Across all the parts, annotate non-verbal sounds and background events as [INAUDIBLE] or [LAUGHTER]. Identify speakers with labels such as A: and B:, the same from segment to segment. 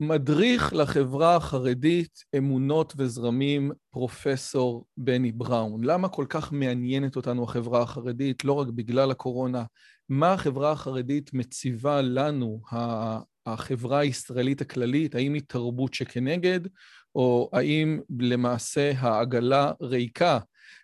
A: מדריך לחברה החרדית, אמונות וזרמים, פרופסור בני בראון. למה כל כך מעניינת אותנו החברה החרדית, לא רק בגלל הקורונה? מה החברה החרדית מציבה לנו, החברה הישראלית הכללית? האם היא תרבות שכנגד, או האם למעשה העגלה ריקה,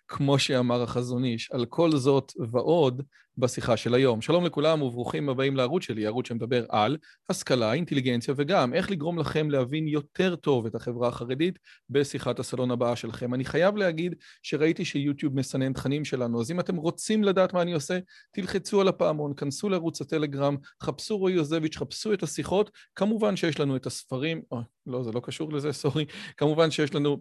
A: כמו שאמר החזון איש? על כל זאת ועוד בשיחה של היום. שלום לכולם וברוכים הבאים לערוץ שלי, ערוץ שמדבר על השכלה, אינטליגנציה וגם איך לגרום לכם להבין יותר טוב את החברה החרדית בשיחת הסלון הבאה שלכם. אני חייב להגיד שראיתי שיוטיוב מסנן תכנים שלנו, אז אם אתם רוצים לדעת מה אני עושה, תלחצו על הפעמון, כנסו לערוץ הטלגרם, חפשו רועי יוזביץ', חפשו את השיחות. כמובן שיש לנו את הספרים, או, לא, זה לא קשור לזה, סורי. כמובן שיש לנו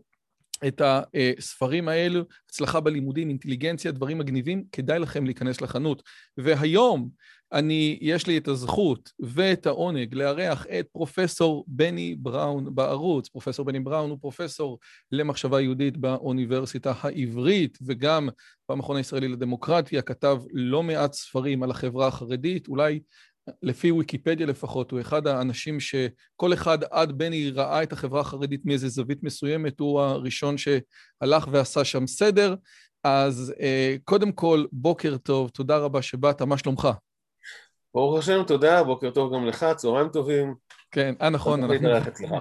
A: את הספרים האלו, הצלחה בלימודים, אינטליגנציה, דברים מגניבים, כדאי לכם להיכנס לחנות. והיום אני, יש לי את הזכות ואת העונג לארח את פרופסור בני בראון בערוץ. פרופסור בני בראון הוא פרופסור למחשבה יהודית באוניברסיטה העברית, וגם במכון הישראלי לדמוקרטיה, כתב לא מעט ספרים על החברה החרדית, אולי לפי ויקיפדיה לפחות, הוא אחד האנשים שכל אחד עד בני ראה את החברה החרדית מאיזה זווית מסוימת, הוא הראשון שהלך ועשה שם סדר. אז אה, קודם כל, בוקר טוב, תודה רבה שבאת, מה שלומך?
B: ברוך השם, תודה, בוקר טוב גם לך, צהריים טובים.
A: כן, אה נכון, אנחנו...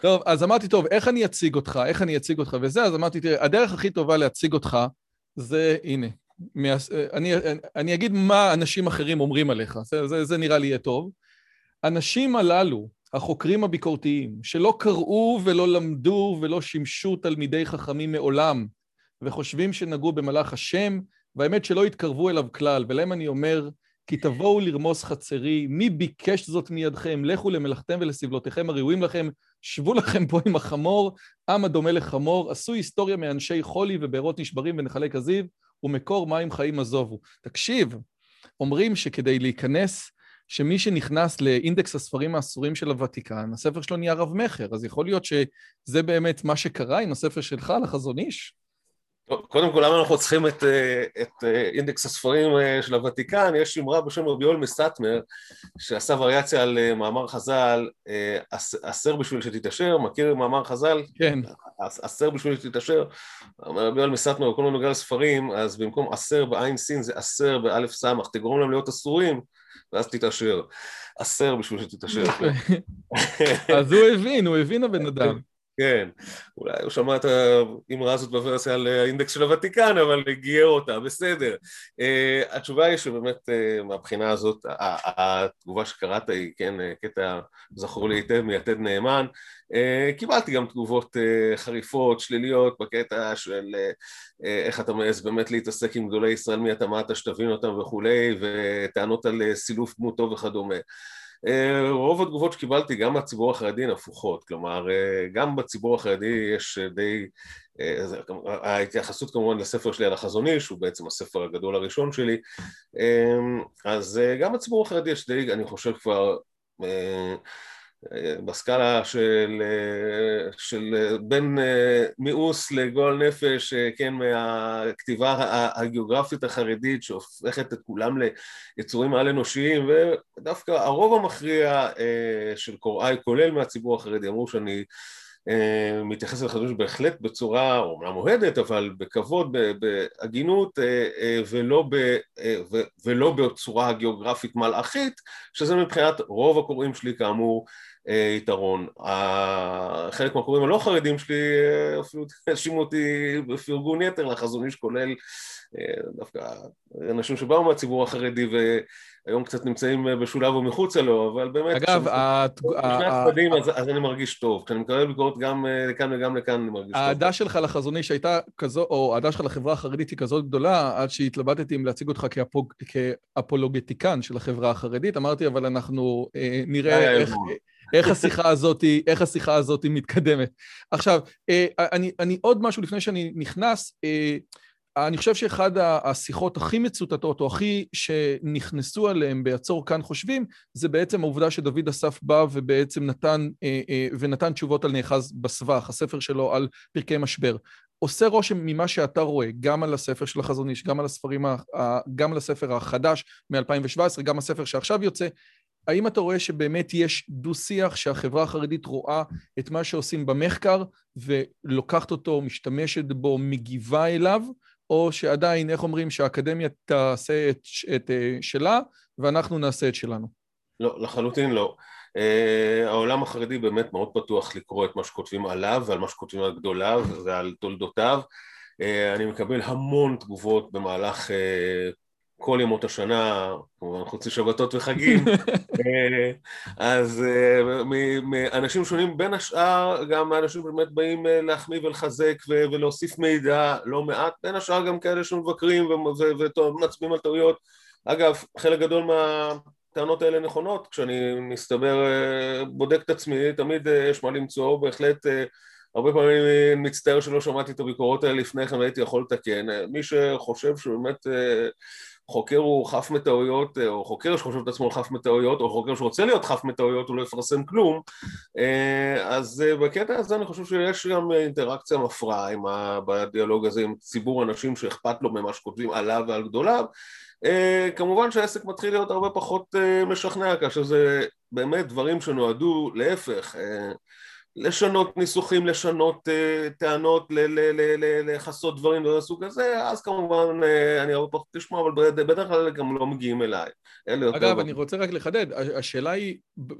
A: טוב, אז אמרתי, טוב, איך אני אציג אותך, איך אני אציג אותך וזה, אז אמרתי, תראה, הדרך הכי טובה להציג אותך זה, הנה, אני, אני אגיד מה אנשים אחרים אומרים עליך, זה, זה, זה נראה לי יהיה טוב. אנשים הללו, החוקרים הביקורתיים, שלא קראו ולא למדו ולא שימשו תלמידי חכמים מעולם, וחושבים שנגעו במלאך השם, והאמת שלא התקרבו אליו כלל, ולהם אני אומר, כי תבואו לרמוס חצרי, מי ביקש זאת מידכם? לכו למלאכתם ולסבלותיכם הראויים לכם, שבו לכם פה עם החמור, עם הדומה לחמור, עשו היסטוריה מאנשי חולי ובארות נשברים ונחלי כזיב, ומקור מים חיים עזובו. תקשיב, אומרים שכדי להיכנס, שמי שנכנס לאינדקס הספרים האסורים של הוותיקן, הספר שלו נהיה רב-מכר, אז יכול להיות שזה באמת מה שקרה עם הספר שלך לחזון איש?
B: קודם כל, למה אנחנו צריכים את, אה, את אה, אינדקס הספרים אה, של הוותיקן? יש אמרה בשם רבי יואל מסטמר, שעשה וריאציה על מאמר חז"ל, אסר בשביל שתתעשר, מכיר מאמר חז"ל?
A: כן.
B: אסר בשביל שתתעשר. אומר רבי יואל מסטמר, בכל הנוגע לספרים, אז במקום אסר בעין סין זה אסר באלף סמך, תגרום להם להיות אסורים, ואז תתעשר. אסר בשביל שתתעשר. [LAUGHS]
A: אז הוא הבין, הוא הבין הבן אדם.
B: כן, אולי הוא שמע את האמרה הזאת בוורסיה על האינדקס של הוותיקן, אבל גייר אותה, בסדר. Uh, התשובה היא שבאמת uh, מהבחינה הזאת, התגובה שקראת היא, כן, קטע זכור לי היטב מיתד נאמן. Uh, קיבלתי גם תגובות uh, חריפות, שליליות, בקטע של uh, איך אתה מעז באמת להתעסק עם גדולי ישראל, מי אתה, מה אתה, שתבין אותם וכולי, וטענות על סילוף דמותו וכדומה. אה, רוב התגובות שקיבלתי גם מהציבור החרדי הן הפוכות, כלומר אה, גם בציבור החרדי יש די, אה, ההתייחסות כמובן לספר שלי על החזון איש, שהוא בעצם הספר הגדול הראשון שלי, אז גם בציבור החרדי יש די, אני חושב כבר בסקאלה של, של בין מיאוס לגועל נפש, כן, מהכתיבה הגיאוגרפית החרדית שהופכת את כולם ליצורים על-אנושיים ודווקא הרוב המכריע של קוראי, כולל מהציבור החרדי, אמרו שאני מתייחס לחדוש בהחלט בצורה אומנם אוהדת אבל בכבוד, בהגינות ולא, ב, ולא בצורה הגיאוגרפית מלאכית שזה מבחינת רוב הקוראים שלי כאמור אה, יתרון. חלק מהקוראים הלא חרדים שלי אפילו האשימו אותי בפרגון יתר לחזון איש כולל דווקא אנשים שבאו מהציבור החרדי והיום קצת נמצאים בשולב או מחוצה לו, אבל באמת...
A: אגב,
B: כשאני הצדדים אז אני מרגיש טוב. כשאני מקבל ביקורת גם לכאן וגם לכאן, אני מרגיש טוב.
A: האהדה שלך לחזון איש הייתה כזו, או האהדה שלך לחברה החרדית היא כזאת גדולה, עד שהתלבטתי אם להציג אותך כאפולוגטיקן של החברה החרדית. אמרתי, אבל אנחנו נראה איך... איך השיחה הזאת, איך השיחה הזאת מתקדמת. עכשיו, אני, אני עוד משהו לפני שאני נכנס, אני חושב שאחד השיחות הכי מצוטטות, או הכי שנכנסו עליהן בעצור כאן חושבים, זה בעצם העובדה שדוד אסף בא ובעצם נתן, ונתן תשובות על נאחז בסבך, הספר שלו על פרקי משבר. עושה רושם ממה שאתה רואה, גם על הספר של החזון איש, גם על הספרים, גם על הספר החדש מ-2017, גם הספר שעכשיו יוצא, האם אתה רואה שבאמת יש דו-שיח שהחברה החרדית רואה את מה שעושים במחקר ולוקחת אותו, משתמשת בו, מגיבה אליו, או שעדיין, איך אומרים, שהאקדמיה תעשה את, את שלה ואנחנו נעשה את שלנו?
B: לא, לחלוטין לא. Uh, העולם החרדי באמת מאוד פתוח לקרוא את מה שכותבים עליו ועל מה שכותבים על גדוליו ועל תולדותיו. Uh, אני מקבל המון תגובות במהלך uh, כל ימות השנה, כמובן חוץ לשבתות וחגים, [LAUGHS] אה, אז אה, אנשים שונים, בין השאר גם אנשים באמת באים אה, להחמיא ולחזק ולהוסיף מידע לא מעט, בין השאר גם כאלה שמבקרים ומצביעים על טעויות. אגב, חלק גדול מהטענות האלה נכונות, כשאני מסתבר, בודק את עצמי, תמיד יש מה למצוא, בהחלט הרבה פעמים מצטער שלא שמעתי את הביקורות האלה לפני כן והייתי יכול לתקן. מי שחושב שבאמת חוקר הוא חף מטעויות, אה, או חוקר שחושב את עצמו חף מטעויות, או חוקר שרוצה להיות חף מטעויות, הוא לא יפרסם כלום. אה, אז אה, בקטע הזה אני חושב שיש גם אינטראקציה מפרה עם ה... בדיאלוג הזה עם ציבור אנשים שאכפת לו ממה שכותבים עליו ועל גדוליו. כמובן שהעסק מתחיל להיות הרבה פחות משכנע, כאשר זה באמת דברים שנועדו להפך. לשנות ניסוחים, לשנות uh, טענות, לכסות דברים מהסוג הזה, אז כמובן uh, אני הרבה פחות תשמע, אבל בדרך כלל גם לא מגיעים אליי.
A: אגב, אני רוצה רק לחדד, השאלה היא,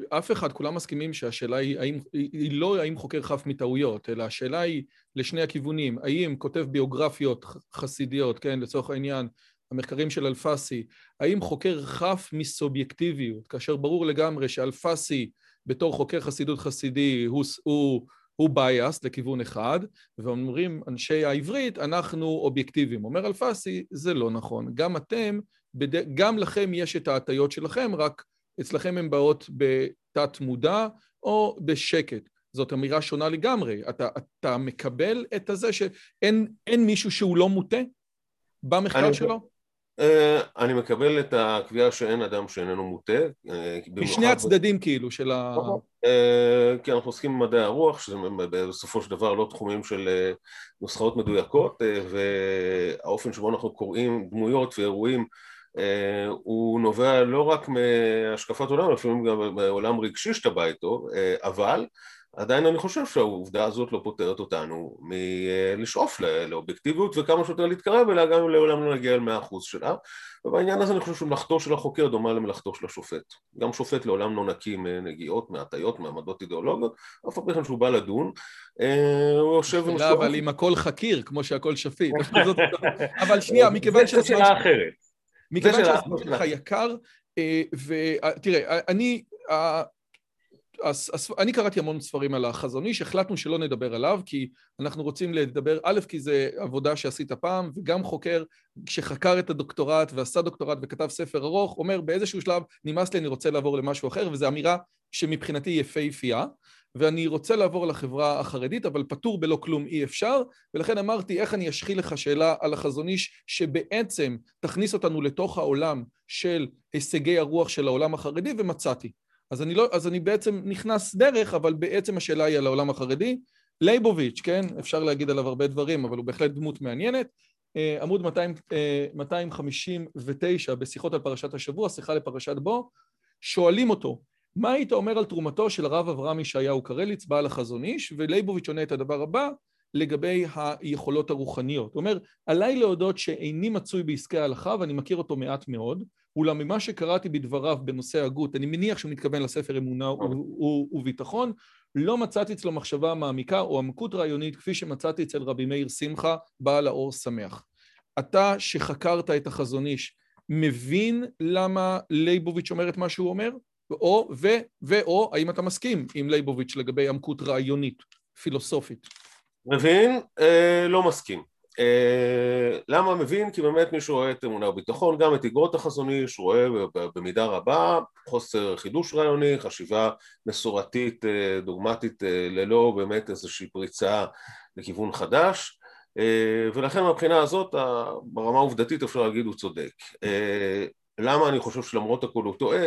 A: אף אחד, כולם מסכימים שהשאלה היא, האם, היא לא האם חוקר חף מטעויות, אלא השאלה היא לשני הכיוונים, האם כותב ביוגרפיות חסידיות, כן, לצורך העניין, המחקרים של אלפסי, האם חוקר חף מסובייקטיביות, כאשר ברור לגמרי שאלפסי בתור חוקר חסידות חסידי הוא, הוא, הוא בייס לכיוון אחד, ואומרים אנשי העברית, אנחנו אובייקטיביים. אומר אלפסי, זה לא נכון. גם אתם, בד... גם לכם יש את ההטיות שלכם, רק אצלכם הן באות בתת מודע או בשקט. זאת אמירה שונה לגמרי. אתה, אתה מקבל את הזה שאין מישהו שהוא לא מוטה במחקר אני... שלו?
B: אה, אני מקבל את הקביעה שאין אדם שאיננו מוטה.
A: אה, משני הצדדים כאילו של ה...
B: נכון. אה, כי אנחנו עוסקים במדעי הרוח, שזה בסופו של דבר לא תחומים של נוסחאות מדויקות, והאופן שבו אנחנו קוראים דמויות ואירועים הוא נובע לא רק מהשקפת עולם, לפעמים גם מעולם רגשי שאתה בא איתו, אבל עדיין אני חושב שהעובדה הזאת לא פותרת אותנו מלשאוף לאובייקטיביות וכמה שיותר להתקרב אליה גם אם לעולם לא נגיע אל מאה אחוז שלה. ובעניין הזה אני חושב שמלאכתו של החוקר דומה למלאכתו של השופט. גם שופט לעולם לא נקי מנגיעות, מהטיות, מעמדות אידיאולוגיות אף על פי כן שהוא בא לדון
A: אה, הוא יושב לא, אבל אם הכל חקיר כמו שהכל שפיט. [LAUGHS] [LAUGHS] אבל שנייה, מכיוון
B: שהזמן שאלה אחרת.
A: מכיוון שהזמן שלך יקר אה, ותראה, אני אז, אז אני קראתי המון ספרים על החזון איש, החלטנו שלא נדבר עליו, כי אנחנו רוצים לדבר, א', כי זה עבודה שעשית פעם, וגם חוקר שחקר את הדוקטורט ועשה דוקטורט וכתב ספר ארוך, אומר באיזשהו שלב, נמאס לי, אני רוצה לעבור למשהו אחר, וזו אמירה שמבחינתי יפהפייה, ואני רוצה לעבור לחברה החרדית, אבל פטור בלא כלום אי אפשר, ולכן אמרתי, איך אני אשחיל לך שאלה על החזון איש, שבעצם תכניס אותנו לתוך העולם של הישגי הרוח של העולם החרדי, ומצאתי. אז אני, לא, אז אני בעצם נכנס דרך, אבל בעצם השאלה היא על העולם החרדי. לייבוביץ', כן? אפשר להגיד עליו הרבה דברים, אבל הוא בהחלט דמות מעניינת. אה, עמוד 200, 259 אה, בשיחות על פרשת השבוע, שיחה לפרשת בו, שואלים אותו, מה היית אומר על תרומתו של הרב אברהם ישעיהו קרליץ, בעל החזון איש? ולייבוביץ' עונה את הדבר הבא, לגבי היכולות הרוחניות. הוא אומר, עליי להודות שאיני מצוי בעסקי ההלכה, ואני מכיר אותו מעט מאוד, אולם ממה שקראתי בדבריו בנושא הגות, אני מניח שהוא מתכוון לספר אמונה וביטחון, לא מצאתי אצלו מחשבה מעמיקה או עמקות רעיונית כפי שמצאתי אצל רבי מאיר שמחה, בעל האור שמח. אתה שחקרת את החזון איש, מבין למה ליבוביץ' אומר את מה שהוא אומר? או, ו, ואו, האם אתה מסכים עם ליבוביץ' לגבי עמקות רעיונית, פילוסופית?
B: מבין, אה, לא מסכים. אה, למה מבין? כי באמת מי שרואה את אמונה וביטחון, גם את אגרות החזון איש, רואה במידה רבה חוסר חידוש רעיוני, חשיבה מסורתית, אה, דוגמטית, אה, ללא באמת איזושהי פריצה לכיוון חדש. ולכן מהבחינה הזאת ברמה העובדתית אפשר להגיד הוא צודק. למה אני חושב שלמרות הכל הוא טועה?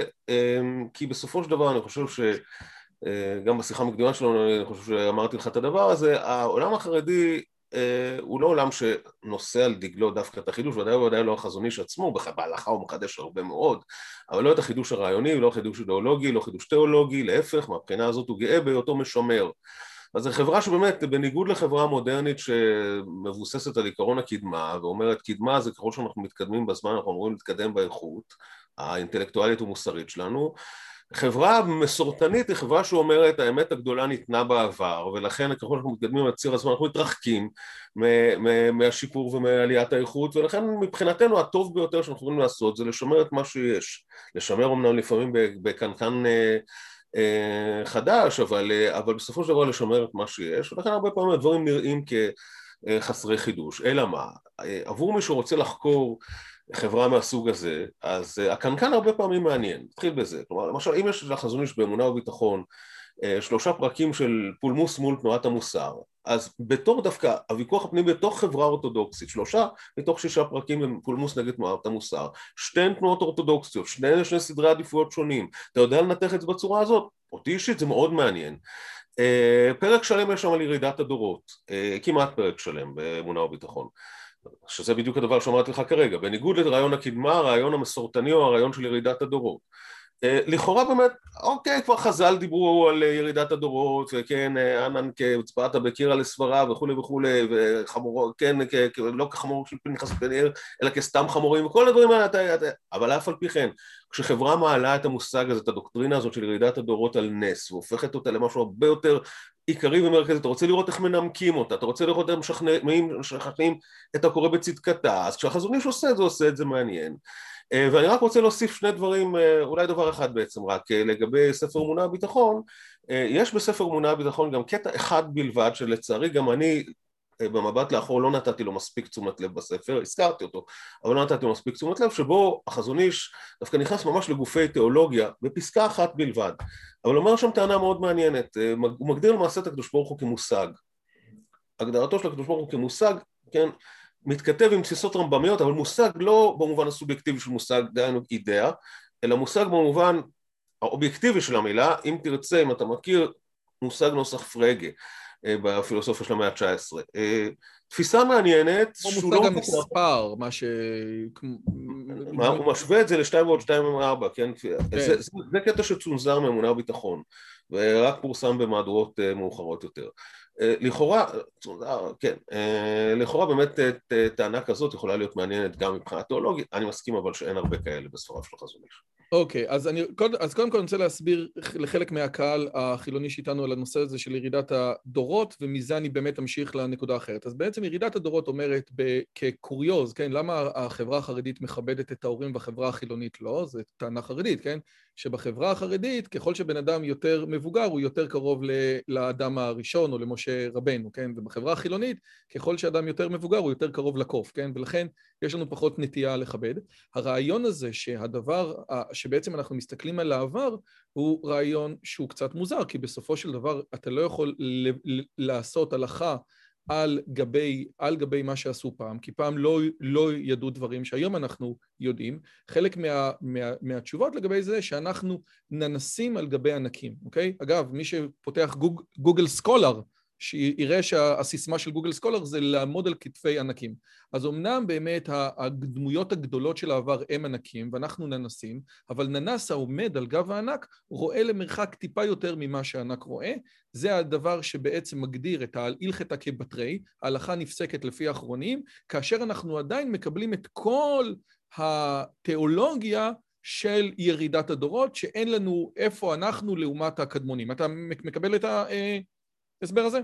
B: כי בסופו של דבר אני חושב שגם בשיחה המקדימה שלנו אני חושב שאמרתי לך את הדבר הזה, העולם החרדי הוא לא עולם שנושא על דגלו דווקא את החידוש, ודאי וודאי לא החזון איש עצמו, בהלכה הוא מחדש הרבה מאוד, אבל לא את החידוש הרעיוני, לא חידוש אידיאולוגי, לא חידוש תיאולוגי, להפך, מהבחינה הזאת הוא גאה בהיותו משמר. אז זו חברה שבאמת, בניגוד לחברה מודרנית שמבוססת על עיקרון הקדמה, ואומרת קדמה זה ככל שאנחנו מתקדמים בזמן אנחנו אמורים להתקדם באיכות האינטלקטואלית ומוסרית שלנו, חברה מסורתנית היא חברה שאומרת האמת הגדולה ניתנה בעבר ולכן ככל שאנחנו מתקדמים על ציר הזמן אנחנו מתרחקים מהשיפור ומעליית האיכות ולכן מבחינתנו הטוב ביותר שאנחנו יכולים לעשות זה לשמר את מה שיש לשמר אמנם לפעמים בקנקן אה, אה, חדש, אבל, אה, אבל בסופו של דבר לשמר את מה שיש, ולכן הרבה פעמים הדברים נראים כחסרי חידוש. אלא מה, עבור מי שרוצה לחקור חברה מהסוג הזה, אז הקנקן הרבה פעמים מעניין, נתחיל בזה. כלומר, למשל, אם יש לחזון איש באמונה וביטחון שלושה פרקים של פולמוס מול תנועת המוסר, אז בתור דווקא הוויכוח הפנימי בתוך חברה אורתודוקסית, שלושה מתוך שישה פרקים הם פולמוס נגד תנועת המוסר, שתיהן תנועות אורתודוקסיות, שניהן שני סדרי עדיפויות שונים, אתה יודע לנתח את זה בצורה הזאת? אותי אישית זה מאוד מעניין. Uh, פרק שלם יש שם על ירידת הדורות, כמעט פרק שלם באמונה וביטחון, שזה בדיוק הדבר שאמרתי לך כרגע, בניגוד לרעיון הקדמה, הרעיון המסורתני הוא הרעיון של ירידת הדורות. אה, לכאורה באמת, אוקיי, כבר חז"ל דיברו על אה, ירידת הדורות, וכן, אה, ענן כהצבעת בקירה לסברה וכולי וכולי, וחמורו, כן, לא כחמור של פנחס פנר, אלא כסתם חמורים, וכל הדברים האלה, אבל אף על פי כן, כשחברה מעלה את המושג הזה, את הדוקטרינה הזאת של ירידת הדורות על נס, והופכת אותה למשהו הרבה יותר עיקרי ומרכזי, אתה רוצה לראות איך מנמקים אותה, אתה רוצה לראות איך משכנעים את הקורא בצדקתה, אז כשהחזון איש עושה את זה, עושה את זה מעניין. אה, ואני רק רוצה להוסיף שני דברים, אה, אולי דבר אחד בעצם רק, אה, לגבי ספר אמונה הביטחון, יש בספר אמונה הביטחון גם קטע אחד בלבד שלצערי גם אני במבט לאחור לא נתתי לו מספיק תשומת לב בספר, הזכרתי אותו, אבל לא נתתי לו מספיק תשומת לב, שבו החזון איש דווקא נכנס ממש לגופי תיאולוגיה בפסקה אחת בלבד, אבל אומר שם טענה מאוד מעניינת, הוא מגדיר למעשה את הקדוש ברוך הוא כמושג, הגדרתו של הקדוש ברוך הוא כמושג, כן, מתכתב עם תפיסות רמב"מיות, אבל מושג לא במובן הסובייקטיבי של מושג, דהיינו אידאה, אלא מושג במובן האובייקטיבי של המילה, אם תרצה, אם אתה מכיר, מושג נוסח פרגה. אה, בפילוסופיה של המאה ה-19. אה, תפיסה מעניינת,
A: שהוא לא... מושג המספר, מה ש...
B: מה, הוא משווה את זה לשתיים ועוד שתיים וארבע, כן? כן. זה, זה, זה קטע שצונזר מאמונה וביטחון, ורק פורסם במהדורות אה, מאוחרות יותר. אה, לכאורה, כן, אה, לכאורה באמת אה, טענה כזאת יכולה להיות מעניינת גם מבחינה תיאולוגית, אני מסכים אבל שאין הרבה כאלה בספריו של חזון איש.
A: אוקיי, אז, אני, אז קודם כל אני רוצה להסביר לחלק מהקהל החילוני שאיתנו על הנושא הזה של ירידת הדורות, ומזה אני באמת אמשיך לנקודה אחרת. אז בעצם ירידת הדורות אומרת כקוריוז, כן, למה החברה החרדית מכבדת את ההורים והחברה החילונית לא? זו טענה חרדית, כן? שבחברה החרדית, ככל שבן אדם יותר מבוגר, הוא יותר קרוב לאדם הראשון או למשה רבנו, כן? ובחברה החילונית, ככל שאדם יותר מבוגר, הוא יותר קרוב לקוף, כן? ולכן יש לנו פחות נטייה לכבד. הרעיון הזה שהדבר, שבעצם אנחנו מסתכלים על העבר, הוא רעיון שהוא קצת מוזר, כי בסופו של דבר אתה לא יכול לעשות הלכה על גבי, על גבי מה שעשו פעם, כי פעם לא, לא ידעו דברים שהיום אנחנו יודעים. חלק מה, מה, מהתשובות לגבי זה שאנחנו ננסים על גבי ענקים, אוקיי? אגב, מי שפותח גוג, גוגל סקולר, שיראה שהסיסמה של גוגל סקולר זה לעמוד על כתפי ענקים. אז אמנם באמת הדמויות הגדולות של העבר הם ענקים, ואנחנו ננסים, אבל ננס העומד על גב הענק רואה למרחק טיפה יותר ממה שהענק רואה. זה הדבר שבעצם מגדיר את ההלכתא כבתרי, ההלכה נפסקת לפי האחרונים, כאשר אנחנו עדיין מקבלים את כל התיאולוגיה של ירידת הדורות, שאין לנו איפה אנחנו לעומת הקדמונים. אתה מקבל את ההסבר הזה?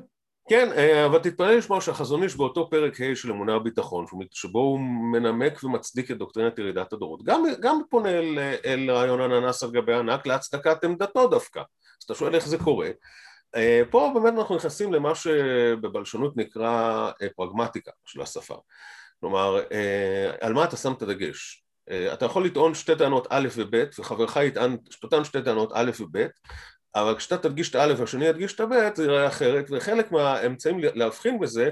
B: כן, אה, אבל תתפלא לשמוע שהחזון איש באותו פרק ה' של אמונה וביטחון, שבו הוא מנמק ומצדיק את דוקטרינת ירידת הדורות, גם, גם פונה אל, אל רעיון הננס על גבי ענק להצדקת עמדתו דווקא. אז אתה שואל איך זה קורה. אה, פה באמת אנחנו נכנסים למה שבבלשנות נקרא אה, פרגמטיקה של השפה. כלומר, על מה אתה שם את הדגש? אתה יכול לטעון שתי טענות א' וב' וחברך יטען, שתי טענות א' וב' אבל כשאתה תדגיש את האלף והשני ידגיש את הבית זה יראה אחרת וחלק מהאמצעים להבחין בזה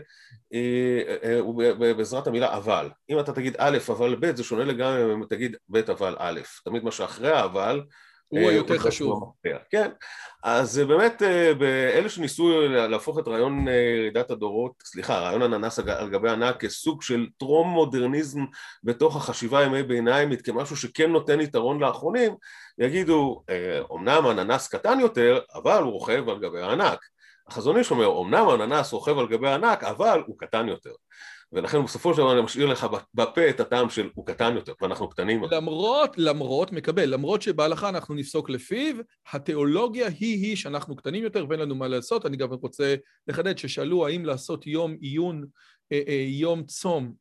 B: אה, אה, הוא בעזרת המילה אבל. אם אתה תגיד א' אבל ב' זה שונה לגמרי אם תגיד ב' אבל א' תמיד מה שאחרי האבל
A: הוא אה, היותר חשוב.
B: כן, אז באמת אלה שניסו להפוך את רעיון ירידת הדורות, סליחה, רעיון הננס על גבי ענק כסוג של טרום מודרניזם בתוך החשיבה ימי ביניימית כמשהו שכן נותן יתרון לאחרונים, יגידו, אמנם הננס קטן יותר, אבל הוא רוכב על גבי הענק. החזון איש אומר, אמנם הננס רוכב על גבי הענק, אבל הוא קטן יותר. ולכן בסופו של דבר אני משאיר לך בפה את הטעם של הוא קטן יותר, ואנחנו קטנים.
A: למרות, למרות, מקבל, למרות שבהלכה אנחנו נפסוק לפיו, התיאולוגיה היא-היא שאנחנו קטנים יותר ואין לנו מה לעשות. אני גם רוצה לחדד ששאלו האם לעשות יום עיון יום צום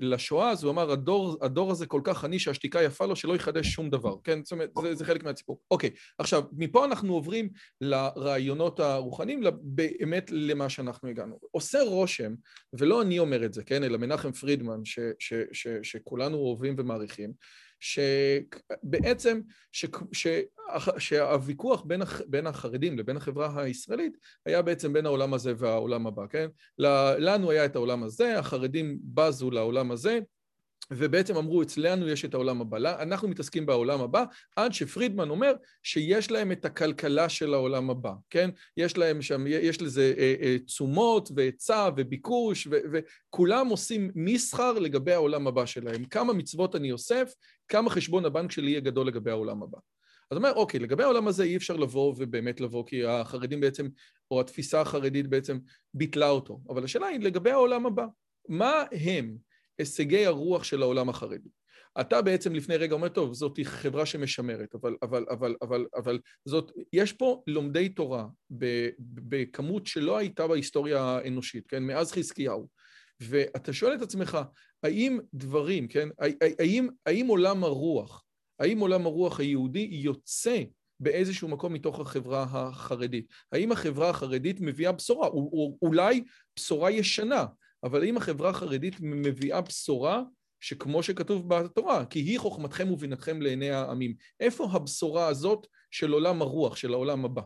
A: לשואה, אז הוא אמר, הדור, הדור הזה כל כך עני שהשתיקה יפה לו שלא יחדש שום דבר, כן? זאת אומרת, זה, זה חלק מהציפור. אוקיי, עכשיו, מפה אנחנו עוברים לרעיונות הרוחניים, באמת למה שאנחנו הגענו. עושה רושם, ולא אני אומר את זה, כן? אלא מנחם פרידמן, ש, ש, ש, ש, שכולנו אוהבים ומעריכים, שבעצם, ש, ש, שהוויכוח בין, הח, בין החרדים לבין החברה הישראלית היה בעצם בין העולם הזה והעולם הבא, כן? לנו היה את העולם הזה, החרדים בזו לעולם הזה, ובעצם אמרו, אצלנו יש את העולם הבא, אנחנו מתעסקים בעולם הבא, עד שפרידמן אומר שיש להם את הכלכלה של העולם הבא, כן? יש להם שם, יש לזה אה, אה, תשומות והיצע וביקוש, ו, וכולם עושים מסחר לגבי העולם הבא שלהם. כמה מצוות אני אוסף, כמה חשבון הבנק שלי יהיה גדול לגבי העולם הבא. אז אומר, אוקיי, לגבי העולם הזה אי אפשר לבוא ובאמת לבוא, כי החרדים בעצם, או התפיסה החרדית בעצם ביטלה אותו. אבל השאלה היא לגבי העולם הבא. מה הם הישגי הרוח של העולם החרדי? אתה בעצם לפני רגע אומר, טוב, זאת חברה שמשמרת, אבל, אבל, אבל, אבל, אבל זאת, יש פה לומדי תורה בכמות שלא הייתה בהיסטוריה האנושית, כן? מאז חזקיהו. ואתה שואל את עצמך, האם דברים, כן? האם, האם עולם הרוח האם עולם הרוח היהודי יוצא באיזשהו מקום מתוך החברה החרדית? האם החברה החרדית מביאה בשורה? אולי בשורה ישנה, אבל האם החברה החרדית מביאה בשורה שכמו שכתוב בתורה, כי היא חוכמתכם ובינתכם לעיני העמים. איפה הבשורה הזאת של עולם הרוח, של העולם הבא?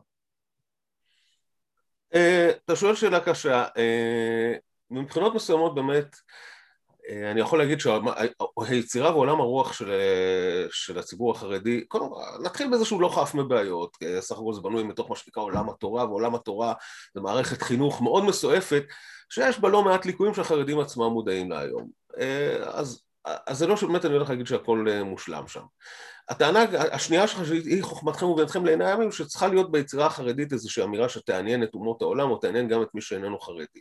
B: אה, אתה שואל שאלה קשה. אה, מבחינות מסוימות באמת אני יכול להגיד שהיצירה ועולם הרוח של, של הציבור החרדי, קודם כל נתחיל בזה שהוא לא חף מבעיות, סך הכל זה בנוי מתוך מה שנקרא עולם התורה, ועולם התורה זה מערכת חינוך מאוד מסועפת, שיש בה לא מעט ליקויים שהחרדים עצמם מודעים לה היום. אה, אז, אז זה לא שבאמת אני הולך להגיד שהכל אה, מושלם שם. הטענה השנייה שלך שהיא חוכמתכם ובינתכם לעיני הימים, שצריכה להיות ביצירה החרדית איזושהי אמירה שתעניין את אומות העולם או תעניין גם את מי שאיננו חרדי.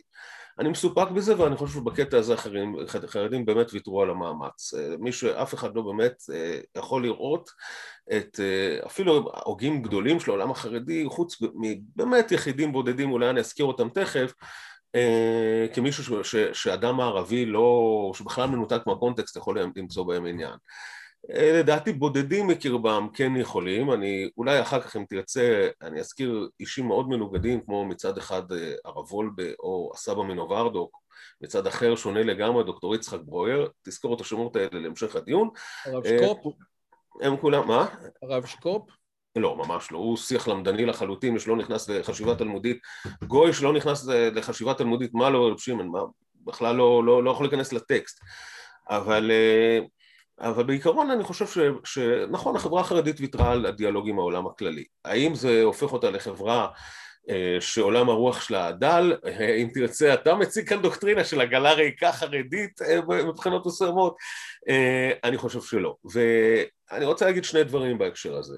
B: אני מסופק בזה ואני חושב שבקטע הזה החרדים, החרדים באמת ויתרו על המאמץ. אה, מי שאף אחד לא באמת אה, יכול לראות את אה, אפילו הוגים גדולים של העולם החרדי, חוץ מבאמת יחידים בודדים, אולי אני אזכיר אותם תכף, כמישהו שאדם הערבי לא, שבכלל מנותק מהקונטקסט יכול למצוא בהם עניין. אה, לדעתי בודדים מקרבם כן יכולים, אני אולי אחר כך אם תרצה אני אזכיר אישים מאוד מנוגדים כמו מצד אחד אה, הרב וולבה או הסבא מנוברדוק מצד אחר שונה לגמרי דוקטור יצחק ברויר, תזכור את השמות האלה להמשך הדיון.
A: הרב שקופ?
B: הם כולם, מה?
A: הרב שקופ?
B: לא, ממש לא, הוא שיח למדני לחלוטין שלא נכנס לחשיבה תלמודית, גוי שלא נכנס לחשיבה תלמודית, מה לא רב שמעון, מה, בכלל לא, לא, לא יכול להיכנס לטקסט, אבל אבל בעיקרון אני חושב ש, שנכון, החברה החרדית ויתרה על הדיאלוג עם העולם הכללי. האם זה הופך אותה לחברה אה, שעולם הרוח שלה דל? אה, אם תרצה, אתה מציג כאן דוקטרינה של עגלה ריקה חרדית אה, מבחינות מסוימות? אני חושב שלא. ואני רוצה להגיד שני דברים בהקשר הזה.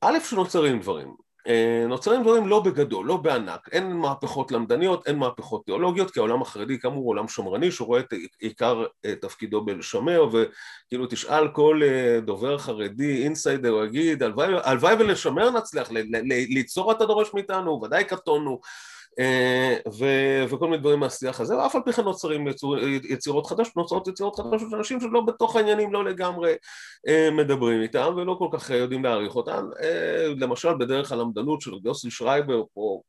B: א', שנוצרים דברים. אה, נוצרים דברים לא בגדול, לא בענק, אין מהפכות למדניות, אין מהפכות תיאולוגיות, כי העולם החרדי כאמור הוא עולם שמרני שרואה את עיקר אה, תפקידו בלשמר, וכאילו תשאל כל אה, דובר חרדי, אינסיידר, הוא יגיד, הלוואי ולשמר נצליח, ליצור אתה דורש מאיתנו, ודאי קטונו אה, וכל מיני דברים מהשיח הזה, ואף על פי כן נוצרים יצירות חדשות, נוצרות יצירות חדשות של אנשים שלא בתוך העניינים לא לגמרי אה, מדברים איתם ולא כל כך יודעים להעריך אותם, אה, למשל בדרך הלמדנות של יוסי שרייבר פה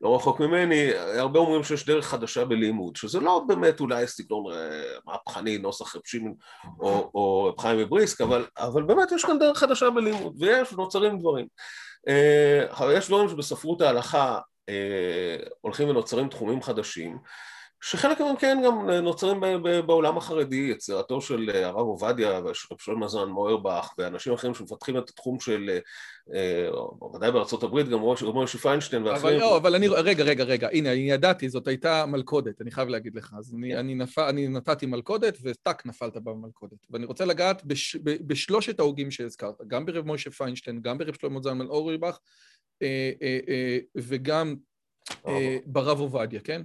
B: לא רחוק ממני, הרבה אומרים שיש דרך חדשה בלימוד, שזה לא באמת אולי סגנון מהפכני, נוסח רב שמעון או, או רב חיים מבריסק, אבל, אבל באמת יש כאן דרך חדשה בלימוד, ויש, נוצרים דברים. יש דברים שבספרות ההלכה אה, הולכים ונוצרים תחומים חדשים שחלק מהם כן גם נוצרים בעולם החרדי, יצירתו של הרב עובדיה ושל מזון מוירבך ואנשים אחרים שמפתחים את התחום של, אה, ודאי בארצות הברית, גם מוישה פיינשטיין
A: ואחרים. אבל לא, אבל אני, רגע, רגע, רגע, הנה, אני ידעתי, זאת הייתה מלכודת, אני חייב להגיד לך. אז אני, כן. אני, נפ... אני נתתי מלכודת וטאק נפלת במלכודת. ואני רוצה לגעת בש... בשלושת ההוגים שהזכרת, גם ברב מוישה פיינשטיין, גם ברב שלמה זלמן אוריבך, אה, וגם אה, ברב עובדיה, כן?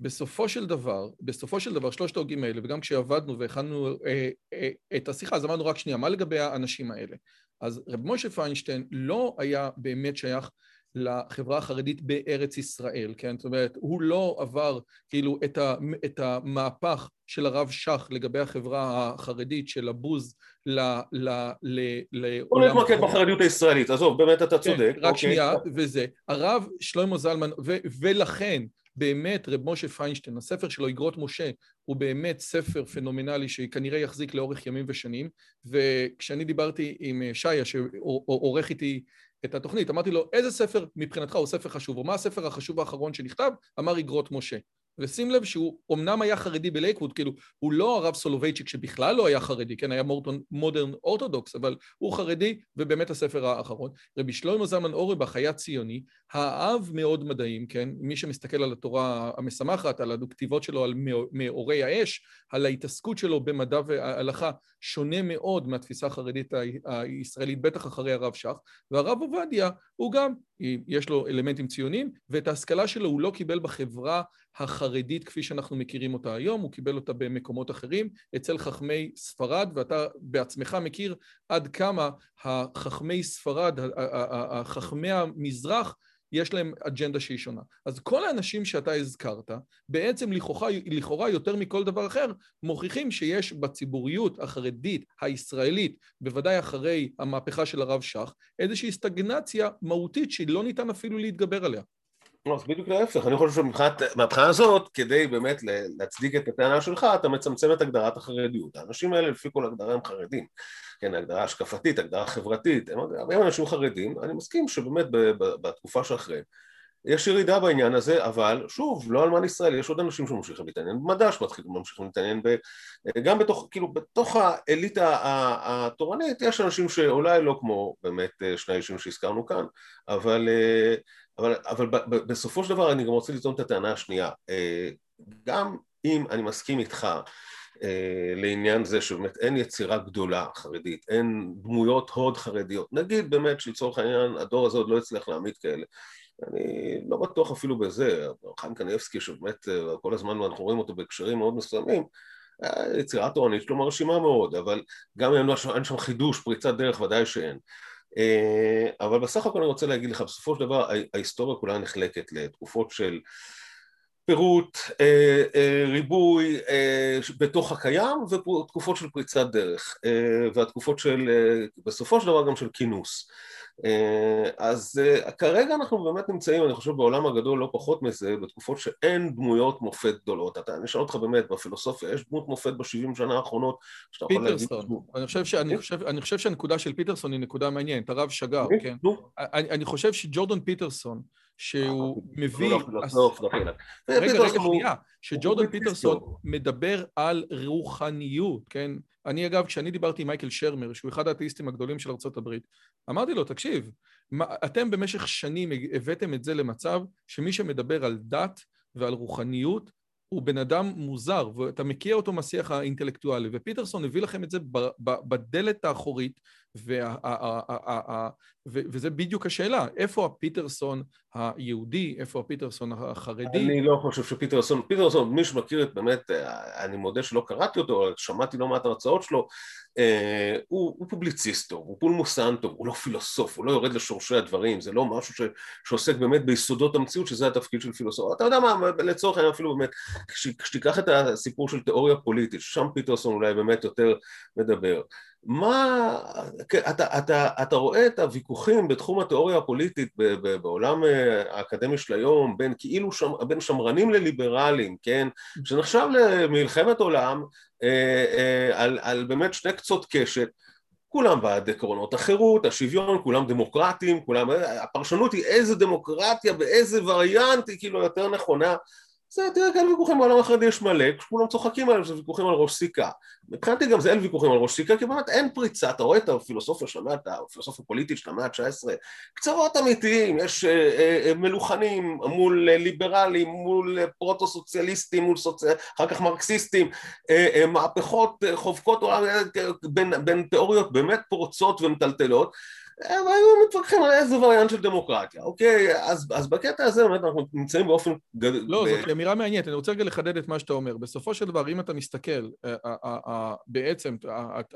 A: בסופו של דבר, בסופו של דבר, שלושת ההוגים האלה, וגם כשעבדנו והכנו אה, אה, את השיחה, אז אמרנו רק שנייה, מה לגבי האנשים האלה? אז רב משה פיינשטיין לא היה באמת שייך לחברה החרדית בארץ ישראל, כן? זאת אומרת, הוא לא עבר כאילו את, ה, את המהפך של הרב שך לגבי החברה החרדית של הבוז ל... ל, ל, ל
B: בוא נתמקד בחרדיות הישראלית, עזוב, באמת אתה צודק. כן,
A: רק אוקיי. שנייה, וזה. הרב שלמה זלמן, ו, ולכן באמת רב משה פיינשטיין, הספר שלו, אגרות משה, הוא באמת ספר פנומנלי שכנראה יחזיק לאורך ימים ושנים, וכשאני דיברתי עם שיה, שעורך איתי את התוכנית, אמרתי לו, איזה ספר מבחינתך הוא ספר חשוב, או מה הספר החשוב האחרון שנכתב? אמר אגרות משה. ושים לב שהוא אמנם היה חרדי בלייקווד, כאילו, הוא לא הרב סולובייצ'יק שבכלל לא היה חרדי, כן, היה מורטון, modern orthodox, אבל הוא חרדי, ובאמת הספר האחרון. רבי שלמה זלמן אורבך היה ציוני, אהב מאוד מדעים, כן, מי שמסתכל על התורה המשמחת, על הכתיבות שלו על מאורי האש, על ההתעסקות שלו במדע והלכה, שונה מאוד מהתפיסה החרדית הישראלית, בטח אחרי הרב שך, והרב עובדיה הוא גם, יש לו אלמנטים ציוניים, ואת ההשכלה שלו הוא לא קיבל בחברה החרדית כפי שאנחנו מכירים אותה היום, הוא קיבל אותה במקומות אחרים, אצל חכמי ספרד, ואתה בעצמך מכיר עד כמה החכמי ספרד, החכמי המזרח, יש להם אג'נדה שהיא שונה. אז כל האנשים שאתה הזכרת, בעצם לכאורה, לכאורה יותר מכל דבר אחר, מוכיחים שיש בציבוריות החרדית הישראלית, בוודאי אחרי המהפכה של הרב שך, איזושהי סטגנציה מהותית שלא ניתן אפילו להתגבר עליה.
B: לא, אז בדיוק להפך, אני חושב שמבחינה הזאת, כדי באמת להצדיק את הטענה שלך, אתה מצמצם את הגדרת החרדיות. האנשים האלה לפי כל הגדרה הם חרדים, כן, הגדרה השקפתית, הגדרה חברתית, הם, הם אנשים חרדים, אני מסכים שבאמת בתקופה שאחרי יש ירידה בעניין הזה, אבל שוב, לא אלמן ישראל, יש עוד אנשים שממשיכים להתעניין במדע, שממשיכים להתעניין ב... גם בתוך, כאילו, בתוך האליטה התורנית, יש אנשים שאולי לא כמו באמת שני האישים שהזכרנו כאן, אבל אבל, אבל בסופו של דבר אני גם רוצה לטעון את הטענה השנייה. אה, גם אם אני מסכים איתך אה, לעניין זה שבאמת אין יצירה גדולה חרדית, אין דמויות הוד חרדיות, נגיד באמת שלצורך העניין הדור הזה עוד לא הצליח להעמיד כאלה. אני לא בטוח אפילו בזה, חיים קניבסקי שבאמת אה, כל הזמן אנחנו רואים אותו בהקשרים מאוד מסוימים, יצירה תורנית שלו מרשימה מאוד, אבל גם אם אין שם חידוש, פריצת דרך, ודאי שאין. אה, אבל בסך הכל אני רוצה להגיד לך, בסופו של דבר ההיסטוריה כולה נחלקת לתקופות של פירוט, אה, אה, ריבוי בתוך הקיים ותקופות של פריצת דרך והתקופות של, בסופו של דבר גם של כינוס אה, אז אה, כרגע אנחנו באמת נמצאים, אני חושב, בעולם הגדול לא פחות מזה, בתקופות שאין דמויות מופת גדולות. אתה, אני אשאל אותך באמת, בפילוסופיה, יש דמות מופת בשבעים שנה האחרונות
A: שאתה יכול להגיד... פיטרסון. אני חושב, שאני כן. חושב, אני חושב שהנקודה של פיטרסון היא נקודה מעניינת, הרב שגר, אוקיי, כן? אני, אני חושב שג'ורדון פיטרסון, שהוא אה, מביא... רגע, רגע, שנייה, שג'ורדון פיטרסון מדבר על רוחניות, כן? אני אגב, כשאני דיברתי עם מייקל שרמר, שהוא אחד האתאיסטים הגדולים של ארה"ב, אמרתי לו, תקשיב, אתם במשך שנים הבאתם את זה למצב שמי שמדבר על דת ועל רוחניות הוא בן אדם מוזר, ואתה מכיר אותו מהשיח האינטלקטואלי, ופיטרסון הביא לכם את זה בדלת האחורית וזה בדיוק השאלה, איפה הפיטרסון היהודי, איפה הפיטרסון החרדי?
B: אני לא חושב שפיטרסון, פיטרסון, מי שמכיר את באמת, אני מודה שלא קראתי אותו, אבל שמעתי לא מעט הרצאות שלו, אה, הוא, הוא פובליציסט הוא פולמוסן טוב, הוא לא פילוסוף, הוא לא יורד לשורשי הדברים, זה לא משהו שעוסק באמת ביסודות המציאות, שזה התפקיד של פילוסוף. אתה יודע מה, לצורך העניין אפילו באמת, כשתיקח את הסיפור של תיאוריה פוליטית, שם פיטרסון אולי באמת יותר מדבר. מה, כן, אתה, אתה, אתה רואה את הוויכוחים בתחום התיאוריה הפוליטית בעולם אה, האקדמי של היום בין כאילו שם, בין שמרנים לליברלים, כן, שנחשב למלחמת עולם אה, אה, על, על באמת שני קצות קשת. כולם בעד עקרונות החירות, השוויון, כולם דמוקרטים, כולם, הפרשנות היא איזה דמוקרטיה, באיזה וריאנט היא כאילו יותר נכונה זה, תראה, כאלה ויכוחים בעולם החרדי יש מלא, כשכולם צוחקים עליהם, זה ויכוחים על ראש סיכה. מבחינתי גם זה אין ויכוחים על ראש סיכה, כי באמת אין פריצה, אתה רואה את הפילוסופיה של המאה, הפילוסופיה הפוליטית של המאה ה-19, קצוות אמיתיים, יש אה, אה, אה, מלוכנים מול ליברלים, מול פרוטו-סוציאליסטים, מול סוצ... אחר כך מרקסיסטים, מהפכות חובקות בין, בין, בין תיאוריות באמת פורצות ומטלטלות, הם היו מתווכחים על איזה וריאנט של דמוקרטיה, אוקיי? אז, אז בקטע הזה באמת אנחנו נמצאים באופן.
A: לא, ב... זאת אמירה מעניינת, אני רוצה רגע לחדד את מה שאתה אומר. בסופו של דבר, אם אתה מסתכל, אה, אה, אה, בעצם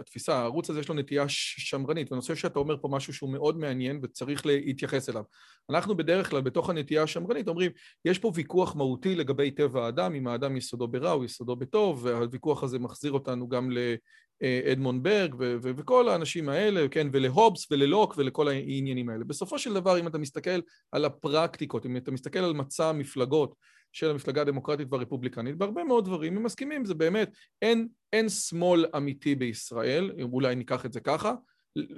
A: התפיסה, הערוץ הזה יש לו נטייה שמרנית, ואני חושב שאתה אומר פה משהו שהוא מאוד מעניין וצריך להתייחס אליו. אנחנו בדרך כלל, בתוך הנטייה השמרנית, אומרים, יש פה ויכוח מהותי לגבי טבע האדם, אם האדם יסודו ברע או יסודו בטוב, והוויכוח הזה מחזיר אותנו גם ל... אדמון ברג וכל האנשים האלה, כן, ולהובס וללוק ולכל העניינים האלה. בסופו של דבר, אם אתה מסתכל על הפרקטיקות, אם אתה מסתכל על מצע המפלגות של המפלגה הדמוקרטית והרפובליקנית, בהרבה מאוד דברים הם מסכימים, זה באמת, אין, אין שמאל אמיתי בישראל, אולי ניקח את זה ככה,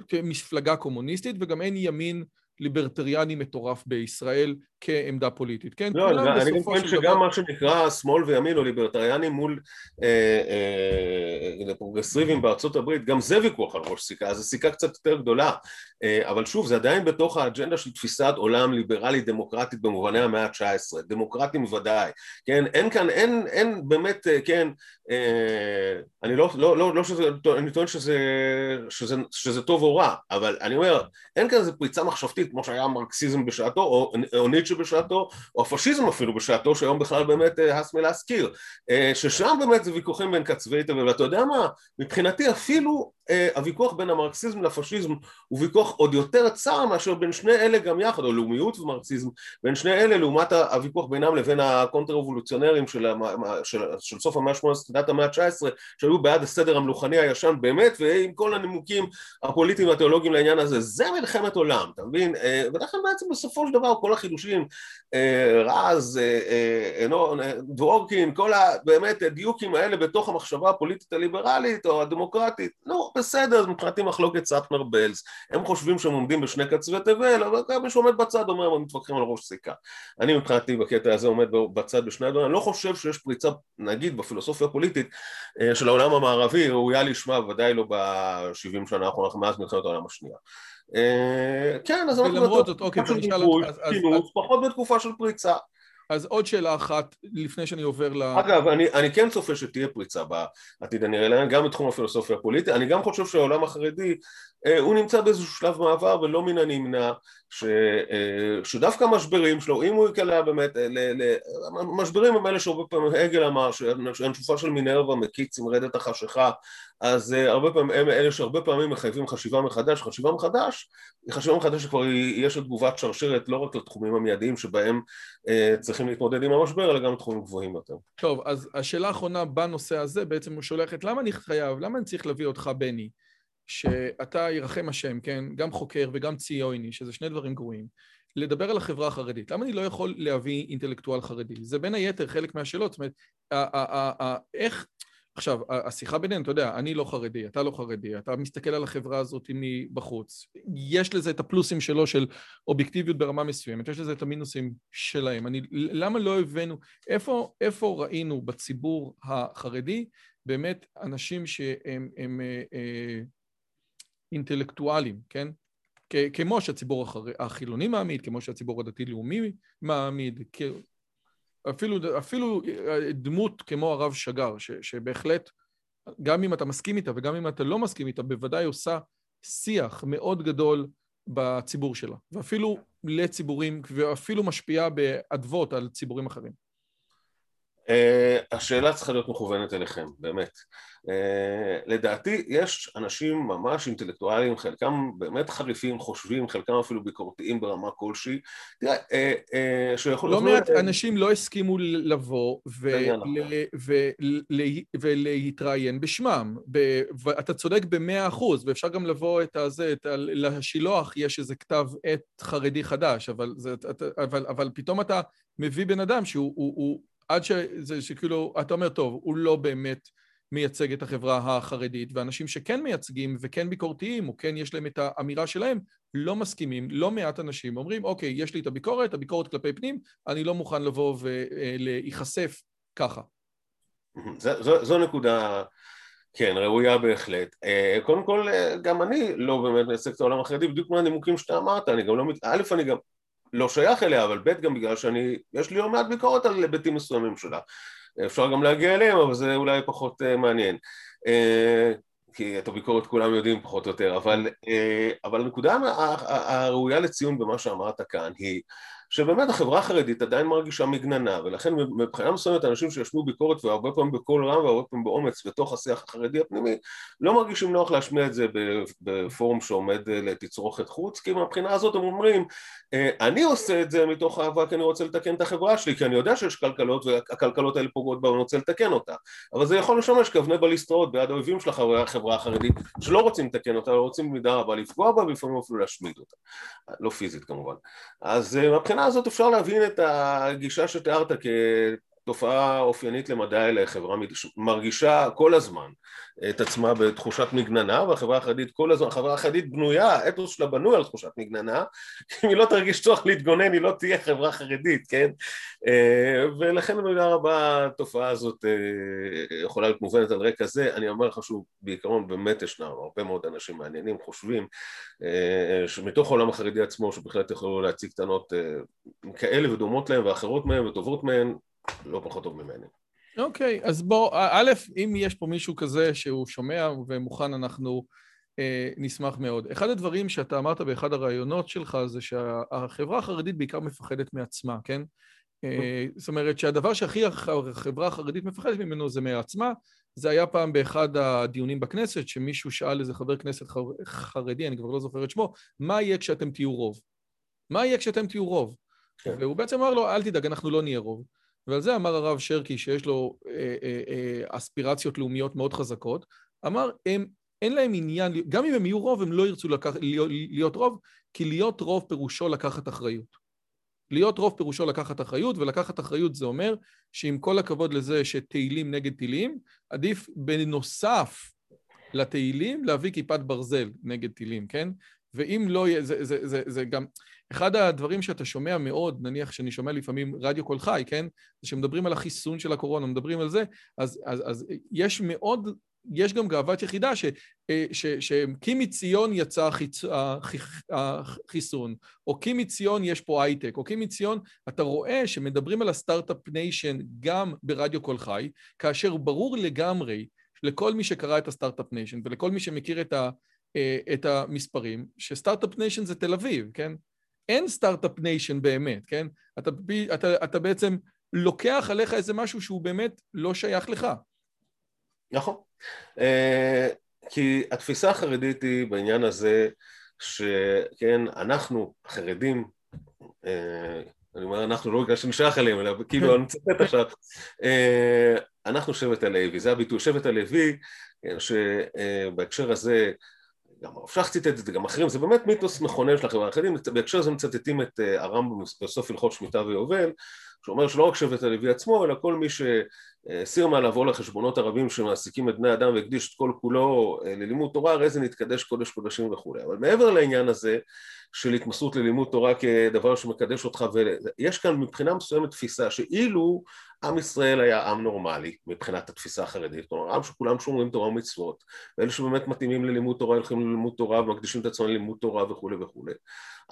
A: כמפלגה קומוניסטית, וגם אין ימין ליברטריאני מטורף בישראל כעמדה פוליטית, כן?
B: לא, אני גם חושב שגם דבר... מה שנקרא שמאל וימין או ליברטריאני מול אה, אה, פרוגרסיבים בארצות הברית, גם זה ויכוח על ראש סיכה, זו סיכה קצת יותר גדולה, אה, אבל שוב, זה עדיין בתוך האג'נדה של תפיסת עולם ליברלית דמוקרטית במובני המאה ה-19, דמוקרטים ודאי, כן? אין כאן, אין, אין באמת, אה, כן, אה, אני לא, לא, לא, לא שזה, אני טוען שזה, שזה, שזה טוב או רע, אבל אני אומר, אין כאן איזה פריצה מחשבתית כמו שהיה המרקסיזם בשעתו, או, או ניטשה בשעתו, או הפשיזם אפילו בשעתו, שהיום בכלל באמת אה, הס מלהזכיר, אה, ששם באמת זה ויכוחים בין קצווי תבל, ואתה יודע מה, מבחינתי אפילו אה, הוויכוח בין המרקסיזם לפשיזם הוא ויכוח עוד יותר צר מאשר בין שני אלה גם יחד, או לאומיות ומרקסיזם, בין שני אלה לעומת הוויכוח בינם לבין הקונטר רבולוציונרים של, של, של סוף המאה ה-18, תחילת המאה ה-19, שהיו בעד הסדר המלוכני הישן באמת, ועם כל הנימוקים הפוליטיים והתיאולוגיים לעניין הזה, זה מלחמת עולם, אתה מבין? אה, ולכן בעצם בסופו של דבר כל החידושים, אה, רז, דבורקין, כל הבאמת הדיוקים האלה בתוך המחשבה הפוליטית הליברלית או הדמוקרטית, לא, בסדר, מבחינתי מחלוקת סאטמר בלס, הם חושבים שהם עומדים בשני קצווי תבל, אבל גם מי שעומד בצד אומר, הם מתווכחים על ראש סיכה. אני מבחינתי בקטע הזה עומד בצד בשני הדברים, אני לא חושב שיש פריצה, נגיד, בפילוסופיה הפוליטית אה, של העולם המערבי, ראויה לשמה, ודאי לא ב-70 שנה האחרונות, מאז מלחמת העולם השנייה. אה, כן, אז אנחנו...
A: ולמרות זאת, אוקיי, אותך...
B: פחות בתקופה של פריצה.
A: אז עוד שאלה אחת לפני שאני עובר ל...
B: אגב, אני, אני כן צופה שתהיה פריצה בעתיד הנראה גם בתחום הפילוסופיה הפוליטית, אני גם חושב שהעולם החרדי אה, הוא נמצא באיזשהו שלב מעבר ולא מן הנמנע ש, אה, שדווקא המשברים שלו, אם הוא יקלע באמת, אה, המשברים הם אלה שהרבה פעמים הגל אמר שהנשופה של מינרווה מקיץ עם רדת החשיכה אז הרבה פעמים הם אלה שהרבה פעמים מחייבים חשיבה מחדש, חשיבה מחדש חשיבה מחדש שכבר יש תגובת שרשרת לא רק לתחומים המיידיים שבהם צריכים להתמודד עם המשבר אלא גם לתחומים גבוהים יותר.
A: טוב, אז השאלה האחרונה בנושא הזה בעצם הוא שולח את למה אני חייב, למה אני צריך להביא אותך בני שאתה ירחם השם, כן, גם חוקר וגם ציוני, שזה שני דברים גרועים, לדבר על החברה החרדית. למה אני לא יכול להביא אינטלקטואל חרדי? זה בין היתר חלק מהשאלות, זאת אומרת, איך... עכשיו, השיחה בינינו, אתה יודע, אני לא חרדי, אתה לא חרדי, אתה מסתכל על החברה הזאת מבחוץ. יש לזה את הפלוסים שלו של אובייקטיביות ברמה מסוימת, יש לזה את המינוסים שלהם. אני, למה לא הבאנו, איפה, איפה ראינו בציבור החרדי באמת אנשים שהם הם, אה, אה, אינטלקטואלים, כן? כמו שהציבור החילוני מעמיד, כמו שהציבור הדתי-לאומי מעמיד, אפילו, אפילו אה, דמות כמו הרב שגר, ש, שבהחלט, גם אם אתה מסכים איתה וגם אם אתה לא מסכים איתה, בוודאי עושה שיח מאוד גדול בציבור שלה, ואפילו לציבורים, ואפילו משפיעה באדוות על ציבורים אחרים.
B: Uh, השאלה צריכה להיות מכוונת אליכם, באמת. Uh, לדעתי יש אנשים ממש אינטלקטואליים, חלקם באמת חריפים, חושבים, חלקם אפילו ביקורתיים ברמה כלשהי. תראה, uh,
A: שיכול... לא מעט אנשים לא הסכימו לבוא ולהתראיין בשמם. ואתה צודק במאה אחוז, ואפשר גם לבוא את הזה, את ה... לשילוח יש איזה כתב עת חרדי חדש, אבל, זה, אבל, אבל פתאום אתה מביא בן אדם שהוא... הוא, הוא, עד שזה, שכאילו, אתה אומר, טוב, הוא לא באמת מייצג את החברה החרדית, ואנשים שכן מייצגים וכן ביקורתיים, או כן יש להם את האמירה שלהם, לא מסכימים, לא מעט אנשים אומרים, אוקיי, יש לי את הביקורת, הביקורת כלפי פנים, אני לא מוכן לבוא ולהיחשף ככה.
B: זו, זו, זו נקודה, כן, ראויה בהחלט. אה, קודם כל, אה, גם אני לא באמת מייצג את העולם החרדי, בדיוק מהנימוקים שאתה אמרת, אני גם לא, א', אני גם לא שייך אליה, אבל ב' גם בגלל שאני, יש לי לא מעט ביקורת על היבטים מסוימים שלה. אפשר גם להגיע אליהם, אבל זה אולי פחות uh, מעניין. Uh, כי את הביקורת כולם יודעים פחות או יותר, אבל, uh, אבל הנקודה הראויה לציון במה שאמרת כאן היא שבאמת החברה החרדית עדיין מרגישה מגננה ולכן מבחינה מסוימת אנשים שישמעו ביקורת והרבה פעמים בקול רם והרבה פעמים באומץ בתוך השיח החרדי הפנימי לא מרגישים נוח להשמיע את זה בפורום שעומד לתצרוכת חוץ כי מבחינה הזאת הם אומרים אה, אני עושה את זה מתוך אהבה כי אני רוצה לתקן את החברה שלי כי אני יודע שיש כלכלות והכלכלות האלה פוגעות בה ואני רוצה לתקן אותה. אבל זה יכול לשמש כאבני בליסטרות ביד האויבים של החברה החרדית שלא רוצים לתקן אותה ורוצים במידה רבה לפגוע בה ולפעמים אפילו להשמיד אותה. לא פיזית כמובן. אז אה, הזאת אפשר להבין את הגישה שתיארת כתופעה אופיינית למדי לחברה מרגישה כל הזמן את עצמה בתחושת מגננה והחברה החרדית כל הזמן, החברה החרדית בנויה, האתוס שלה בנוי על תחושת מגננה אם היא לא תרגיש צורך להתגונן היא לא תהיה חברה חרדית, כן? אה, ולכן במידה רבה התופעה הזאת אה, יכולה להיות מובנת על רקע זה, אני אומר לך שוב, בעיקרון באמת ישנם הרבה מאוד אנשים מעניינים, חושבים אה, שמתוך העולם החרדי עצמו שבהחלט יכולו להציג טענות כאלה ודומות להם ואחרות מהם וטובות מהם לא פחות טוב ממני
A: אוקיי, okay, אז בוא, א', אם יש פה מישהו כזה שהוא שומע ומוכן, אנחנו אה, נשמח מאוד. אחד הדברים שאתה אמרת באחד הראיונות שלך זה שהחברה החרדית בעיקר מפחדת מעצמה, כן? אה, זאת אומרת שהדבר שהכי החברה החרדית מפחדת ממנו זה מעצמה. זה היה פעם באחד הדיונים בכנסת, שמישהו שאל איזה חבר כנסת חרדי, אני כבר לא זוכר את שמו, מה יהיה כשאתם תהיו רוב? מה יהיה כשאתם תהיו רוב? כן. והוא בעצם אמר לו, אל תדאג, אנחנו לא נהיה רוב. ועל זה אמר הרב שרקי, שיש לו אה, אה, אה, אספירציות לאומיות מאוד חזקות, אמר, הם, אין להם עניין, גם אם הם יהיו רוב, הם לא ירצו לקח, להיות, להיות רוב, כי להיות רוב פירושו לקחת אחריות. להיות רוב פירושו לקחת אחריות, ולקחת אחריות זה אומר שעם כל הכבוד לזה שתהילים נגד טילים, עדיף בנוסף לתהילים להביא כיפת ברזל נגד טילים, כן? ואם לא יהיה, זה, זה, זה, זה גם... אחד הדברים שאתה שומע מאוד, נניח שאני שומע לפעמים רדיו קול חי, כן? שמדברים על החיסון של הקורונה, מדברים על זה, אז, אז, אז יש מאוד, יש גם גאוות יחידה ש, אה, ש, שכי מציון יצא החיצ, החיסון, או כי מציון יש פה הייטק, או כי מציון, אתה רואה שמדברים על ה start-up nation גם ברדיו קול חי, כאשר ברור לגמרי לכל מי שקרא את ה start-up nation ולכל מי שמכיר את, ה, את המספרים, ש start-up nation זה תל אביב, כן? אין start-up nation באמת, כן? אתה, אתה, אתה בעצם לוקח עליך איזה משהו שהוא באמת לא שייך לך.
B: נכון. Uh, כי התפיסה החרדית היא בעניין הזה, שכן, אנחנו, החרדים, uh, אני אומר אנחנו לא בגלל שנשייך אליהם, אלא כאילו אני מצטט עכשיו, אנחנו שבט הלוי, זה הביטוי, שבט הלוי, שבהקשר הזה גם שך ציטט את זה, גם אחרים, זה באמת מיתוס מכונן של החברה החרדית, בהקשר הזה מצטטים את אה, הרמב"ם בסוף הלכות שמיטה ויובל, שאומר שלא רק שבט הלוי עצמו, אלא כל מי שסיר מעליו לחשבונות הרבים שמעסיקים את בני אדם והקדיש את כל כולו אה, ללימוד תורה, הרי זה נתקדש קודש קודשים וכולי. אבל מעבר לעניין הזה של התמסרות ללימוד תורה כדבר שמקדש אותך, ויש כאן מבחינה מסוימת תפיסה שאילו עם ישראל היה עם נורמלי מבחינת התפיסה החרדית, כלומר עם שכולם שומרים תורה ומצוות, ואלה שבאמת מתאימים ללימוד תורה הולכים ללימוד תורה ומקדישים את עצמם ללימוד תורה וכולי וכולי,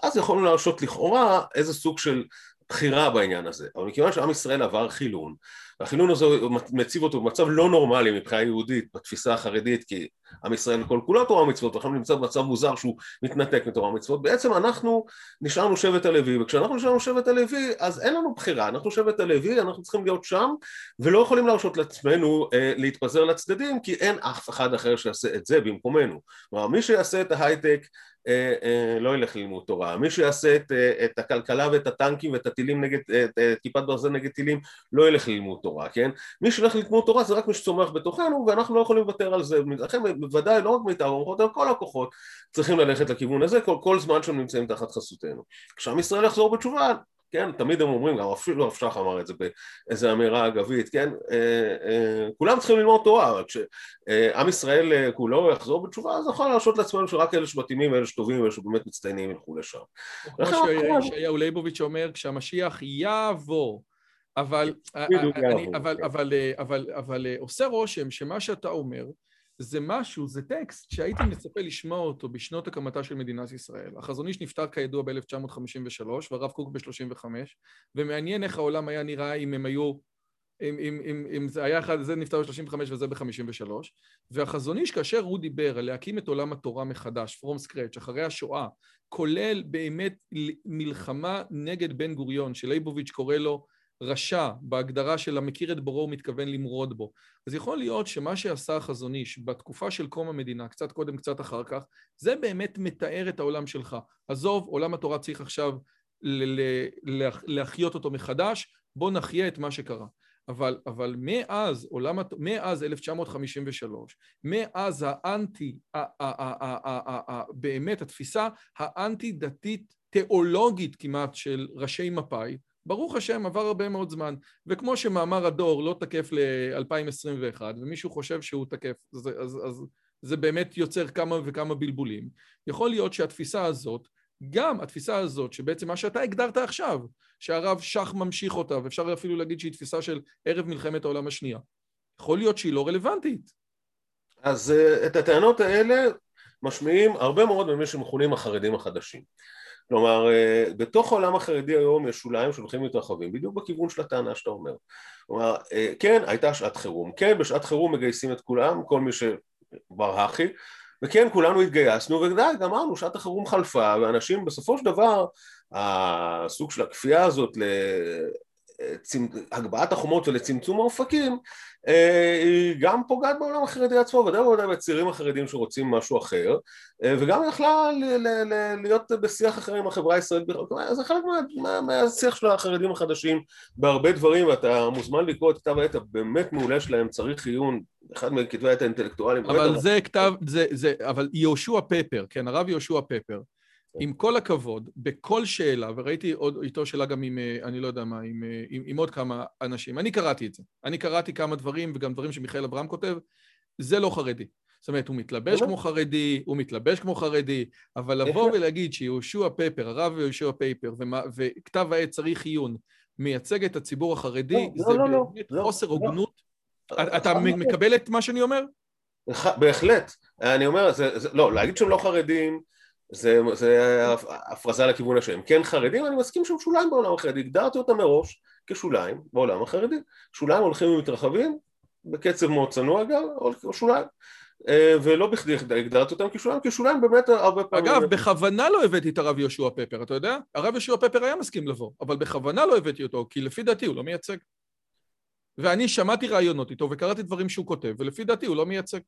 B: אז יכולנו להרשות לכאורה איזה סוג של בחירה בעניין הזה, אבל מכיוון שעם ישראל עבר חילון, והחילון הזה מציב אותו במצב לא נורמלי מבחינה יהודית, בתפיסה החרדית, כי עם ישראל כל כולו תורה ומצוות, ועכשיו נמצא במצב מוזר שהוא מתנתק מתורה ומצוות, בעצם אנחנו נשארנו שבט הלוי, וכשאנחנו נשארנו שבט הלוי, אז אין לנו בחירה, אנחנו שבט הלוי, אנחנו צריכים להיות שם, ולא יכולים להרשות לעצמנו אה, להתפזר לצדדים, כי אין אף אחד אחר שיעשה את זה במקומנו. כלומר, מי שיעשה את ההייטק, לא ילך ללמוד תורה, מי שיעשה את, אה, את הכלכלה ואת הטנקים ואת הטילים נגד, את כיפת ברזל נגד טילים לא ילך ללמוד תורה, כן? מי שילך ללמוד תורה זה רק מי שצומח בתוכנו ואנחנו לא יכולים לוותר על זה, לכן בוודאי לא רק מיטב המוחות אלא כל הכוחות צריכים ללכת לכיוון הזה כל, כל זמן שהם נמצאים תחת חסותנו. כשעם ישראל יחזור בתשובה כן, תמיד הם אומרים, גם אפילו רב שך אמר את זה באיזו אמירה אגבית, כן, אה, אה, כולם צריכים ללמוד תורה, כשעם ישראל אה, כולו יחזור בתשובה, אז יכול להרשות לעצמנו שרק אלה שמתאימים ואלה שטובים ואלה שבאמת מצטיינים ילכו לשם.
A: כמו שישעיהו ליבוביץ' אומר, כשהמשיח יעבור, אבל, אבל, אבל, אבל, אבל עושה רושם שמה שאתה אומר זה משהו, זה טקסט שהייתי מצפה לשמוע אותו בשנות הקמתה של מדינת ישראל. החזון איש נפטר כידוע ב-1953 והרב קוק ב-35, ומעניין איך העולם היה נראה אם הם היו, אם, אם, אם, אם זה היה אחד, זה נפטר ב-35 וזה ב-53, והחזון איש כאשר הוא דיבר על להקים את עולם התורה מחדש, from scratch, אחרי השואה, כולל באמת מלחמה נגד בן גוריון, שלייבוביץ' קורא לו רשע, בהגדרה של המכיר את בורו ומתכוון למרוד בו. אז יכול להיות שמה שעשה החזון איש בתקופה של קום המדינה, קצת קודם, קצת אחר כך, זה באמת מתאר את העולם שלך. עזוב, עולם התורה צריך עכשיו להחיות אותו מחדש, בוא נחיה את מה שקרה. אבל, אבל מאז, עולם, מאז 1953, מאז האנטי, באמת התפיסה האנטי-דתית תיאולוגית כמעט של ראשי מפא"י, ברוך השם, עבר הרבה מאוד זמן. וכמו שמאמר הדור לא תקף ל-2021, ומישהו חושב שהוא תקף, אז, אז, אז זה באמת יוצר כמה וכמה בלבולים. יכול להיות שהתפיסה הזאת, גם התפיסה הזאת, שבעצם מה שאתה הגדרת עכשיו, שהרב שך ממשיך אותה, ואפשר אפילו להגיד שהיא תפיסה של ערב מלחמת העולם השנייה, יכול להיות שהיא לא רלוונטית.
B: אז אה, את הטענות האלה משמיעים הרבה מאוד ממי שמכונים החרדים החדשים. כלומר, אה, בתוך העולם החרדי היום יש שוליים שהולכים ומתרחבים, בדיוק בכיוון של הטענה שאתה אומר. כלומר, אה, כן, הייתה שעת חירום, כן, בשעת חירום מגייסים את כולם, כל מי שברחי, וכן, כולנו התגייסנו, ודי, גמרנו, שעת החירום חלפה, ואנשים בסופו של דבר, הסוג של הכפייה הזאת להגבהת החומות ולצמצום האופקים, אה, היא גם פוגעת בעולם החרדי עצמו, ודאי וודאי בצעירים החרדים שרוצים משהו אחר, אה, וגם יכלה להיות בשיח אחר עם החברה הישראלית זה חלק מהשיח של החרדים החדשים בהרבה דברים, ואתה מוזמן לקרוא את כתב העת הבאמת מעולה שלהם, צריך עיון, אחד מכתבי העת האינטלקטואליים.
A: אבל זה כתב, זה, זה, אבל יהושע פפר, כן, הרב יהושע פפר, עם כל הכבוד, בכל שאלה, וראיתי עוד איתו שאלה גם עם, אה, אני לא יודע מה, עם, אה, עם, עם עוד כמה אנשים, אני קראתי את זה. אני קראתי כמה דברים, וגם דברים שמיכאל אברהם כותב, זה לא חרדי. זאת אומרת, הוא מתלבש כמו חרדי, הוא מתלבש כמו חרדי, אבל לבוא ולהגיד שיהושע פפר, הרב יהושע פפר, וכתב העת צריך עיון, מייצג את הציבור החרדי, לא, זה לא, לא, באמת חוסר הוגנות. אתה מקבל את מה שאני אומר?
B: בהחלט. אני אומר, לא, להגיד שהם לא חרדים, זה, זה הפרזה לכיוון השם. כן חרדים, אני מסכים שהם שוליים בעולם החרדי, הגדרתי אותם מראש כשוליים בעולם החרדי. שוליים הולכים ומתרחבים, בקצב מאוד צנוע אגב, או שוליים. אה, ולא בכדי הגדרתי אותם כשוליים, כי שוליים באמת הרבה פעמים...
A: אגב, בכוונה לא הבאתי את הרב יהושע פפר, אתה יודע? הרב יהושע פפר היה מסכים לבוא, אבל בכוונה לא הבאתי אותו, כי לפי דעתי הוא לא מייצג. ואני שמעתי רעיונות איתו וקראתי דברים שהוא כותב, ולפי דעתי הוא לא מייצג.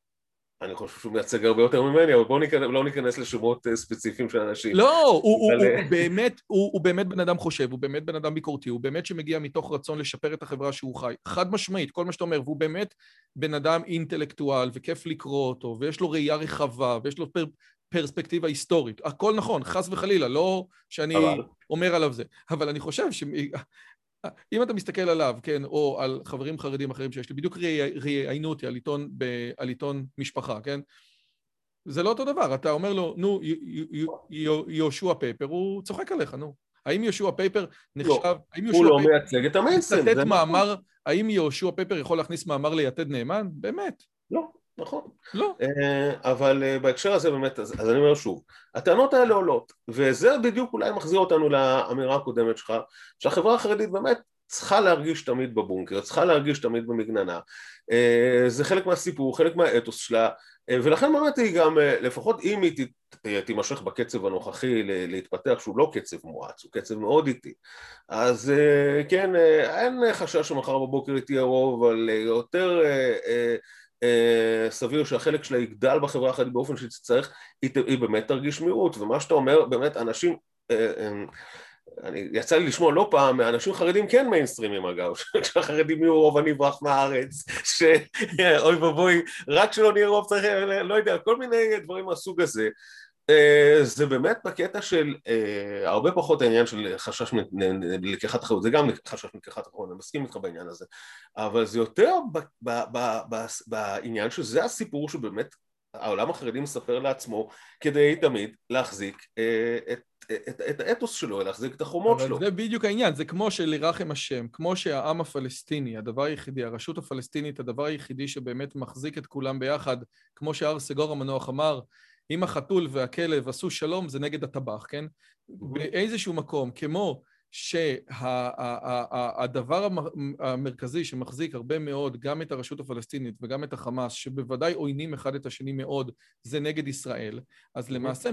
B: אני חושב שהוא מייצג הרבה יותר ממני, אבל בואו ניכנס, לא ניכנס לשמות אה, ספציפיים של אנשים.
A: לא, הוא, הוא, הוא, הוא, באמת, הוא, הוא באמת בן אדם חושב, הוא באמת בן אדם ביקורתי, הוא באמת שמגיע מתוך רצון לשפר את החברה שהוא חי. חד משמעית, כל מה שאתה אומר, והוא באמת בן אדם אינטלקטואל, וכיף לקרוא אותו, ויש לו ראייה רחבה, ויש לו פר, פרספקטיבה היסטורית. הכל נכון, חס וחלילה, לא שאני אבל... אומר עליו זה. אבל אני חושב ש... אם אתה מסתכל עליו, כן, או על חברים חרדים אחרים שיש לי, בדיוק ראיינו אותי על עיתון, על עיתון משפחה, כן? זה לא אותו דבר, אתה אומר לו, נו, יהושע פפר, הוא צוחק עליך, נו. האם יהושע פפר נחשב... לא,
B: הוא לא מייצג את המיינסטרים.
A: לתת מאמר, האם יהושע פייפר יכול להכניס מאמר ליתד נאמן? באמת.
B: לא. נכון.
A: לא.
B: אבל בהקשר הזה באמת, אז, אז אני אומר שוב, הטענות האלה עולות, וזה בדיוק אולי מחזיר אותנו לאמירה הקודמת שלך, שהחברה החרדית באמת צריכה להרגיש תמיד בבונקר, צריכה להרגיש תמיד במגננה. זה חלק מהסיפור, חלק מהאתוס שלה, ולכן באמת היא גם, לפחות אם היא תימשך בקצב הנוכחי להתפתח, שהוא לא קצב מואץ, הוא קצב מאוד איטי, אז כן, אין חשש שמחר בבוקר היא תהיה רוב, אבל יותר סביר שהחלק שלה יגדל בחברה החרדית באופן שתצטרך, היא, היא באמת תרגיש מיעוט, ומה שאתה אומר, באמת אנשים אני, יצא לי לשמוע לא פעם מאנשים חרדים כן מיינסטרימים אגב, [LAUGHS] שהחרדים יהיו רוב אני אברח מהארץ, שאוי ואבוי, רק שלא נהיה רוב צריך, לא יודע, כל מיני דברים מהסוג הזה. אה, זה באמת בקטע של אה, הרבה פחות העניין של חשש מלקיחת אחריות, זה גם חשש מלקיחת אחריות, אני מסכים איתך בעניין הזה, אבל זה יותר בעניין שזה הסיפור שבאמת העולם החרדי מספר לעצמו כדי תמיד להחזיק אה, את את, את האתוס שלו, להחזיק את החומות שלו.
A: זה בדיוק העניין, זה כמו שלרחם השם, כמו שהעם הפלסטיני, הדבר היחידי, הרשות הפלסטינית, הדבר היחידי שבאמת מחזיק את כולם ביחד, כמו שהר סגור המנוח אמר, אם החתול והכלב עשו שלום, זה נגד הטבח, כן? באיזשהו מקום, כמו שהדבר המרכזי שמחזיק הרבה מאוד גם את הרשות הפלסטינית וגם את החמאס, שבוודאי עוינים אחד את השני מאוד, זה נגד ישראל, אז למעשה,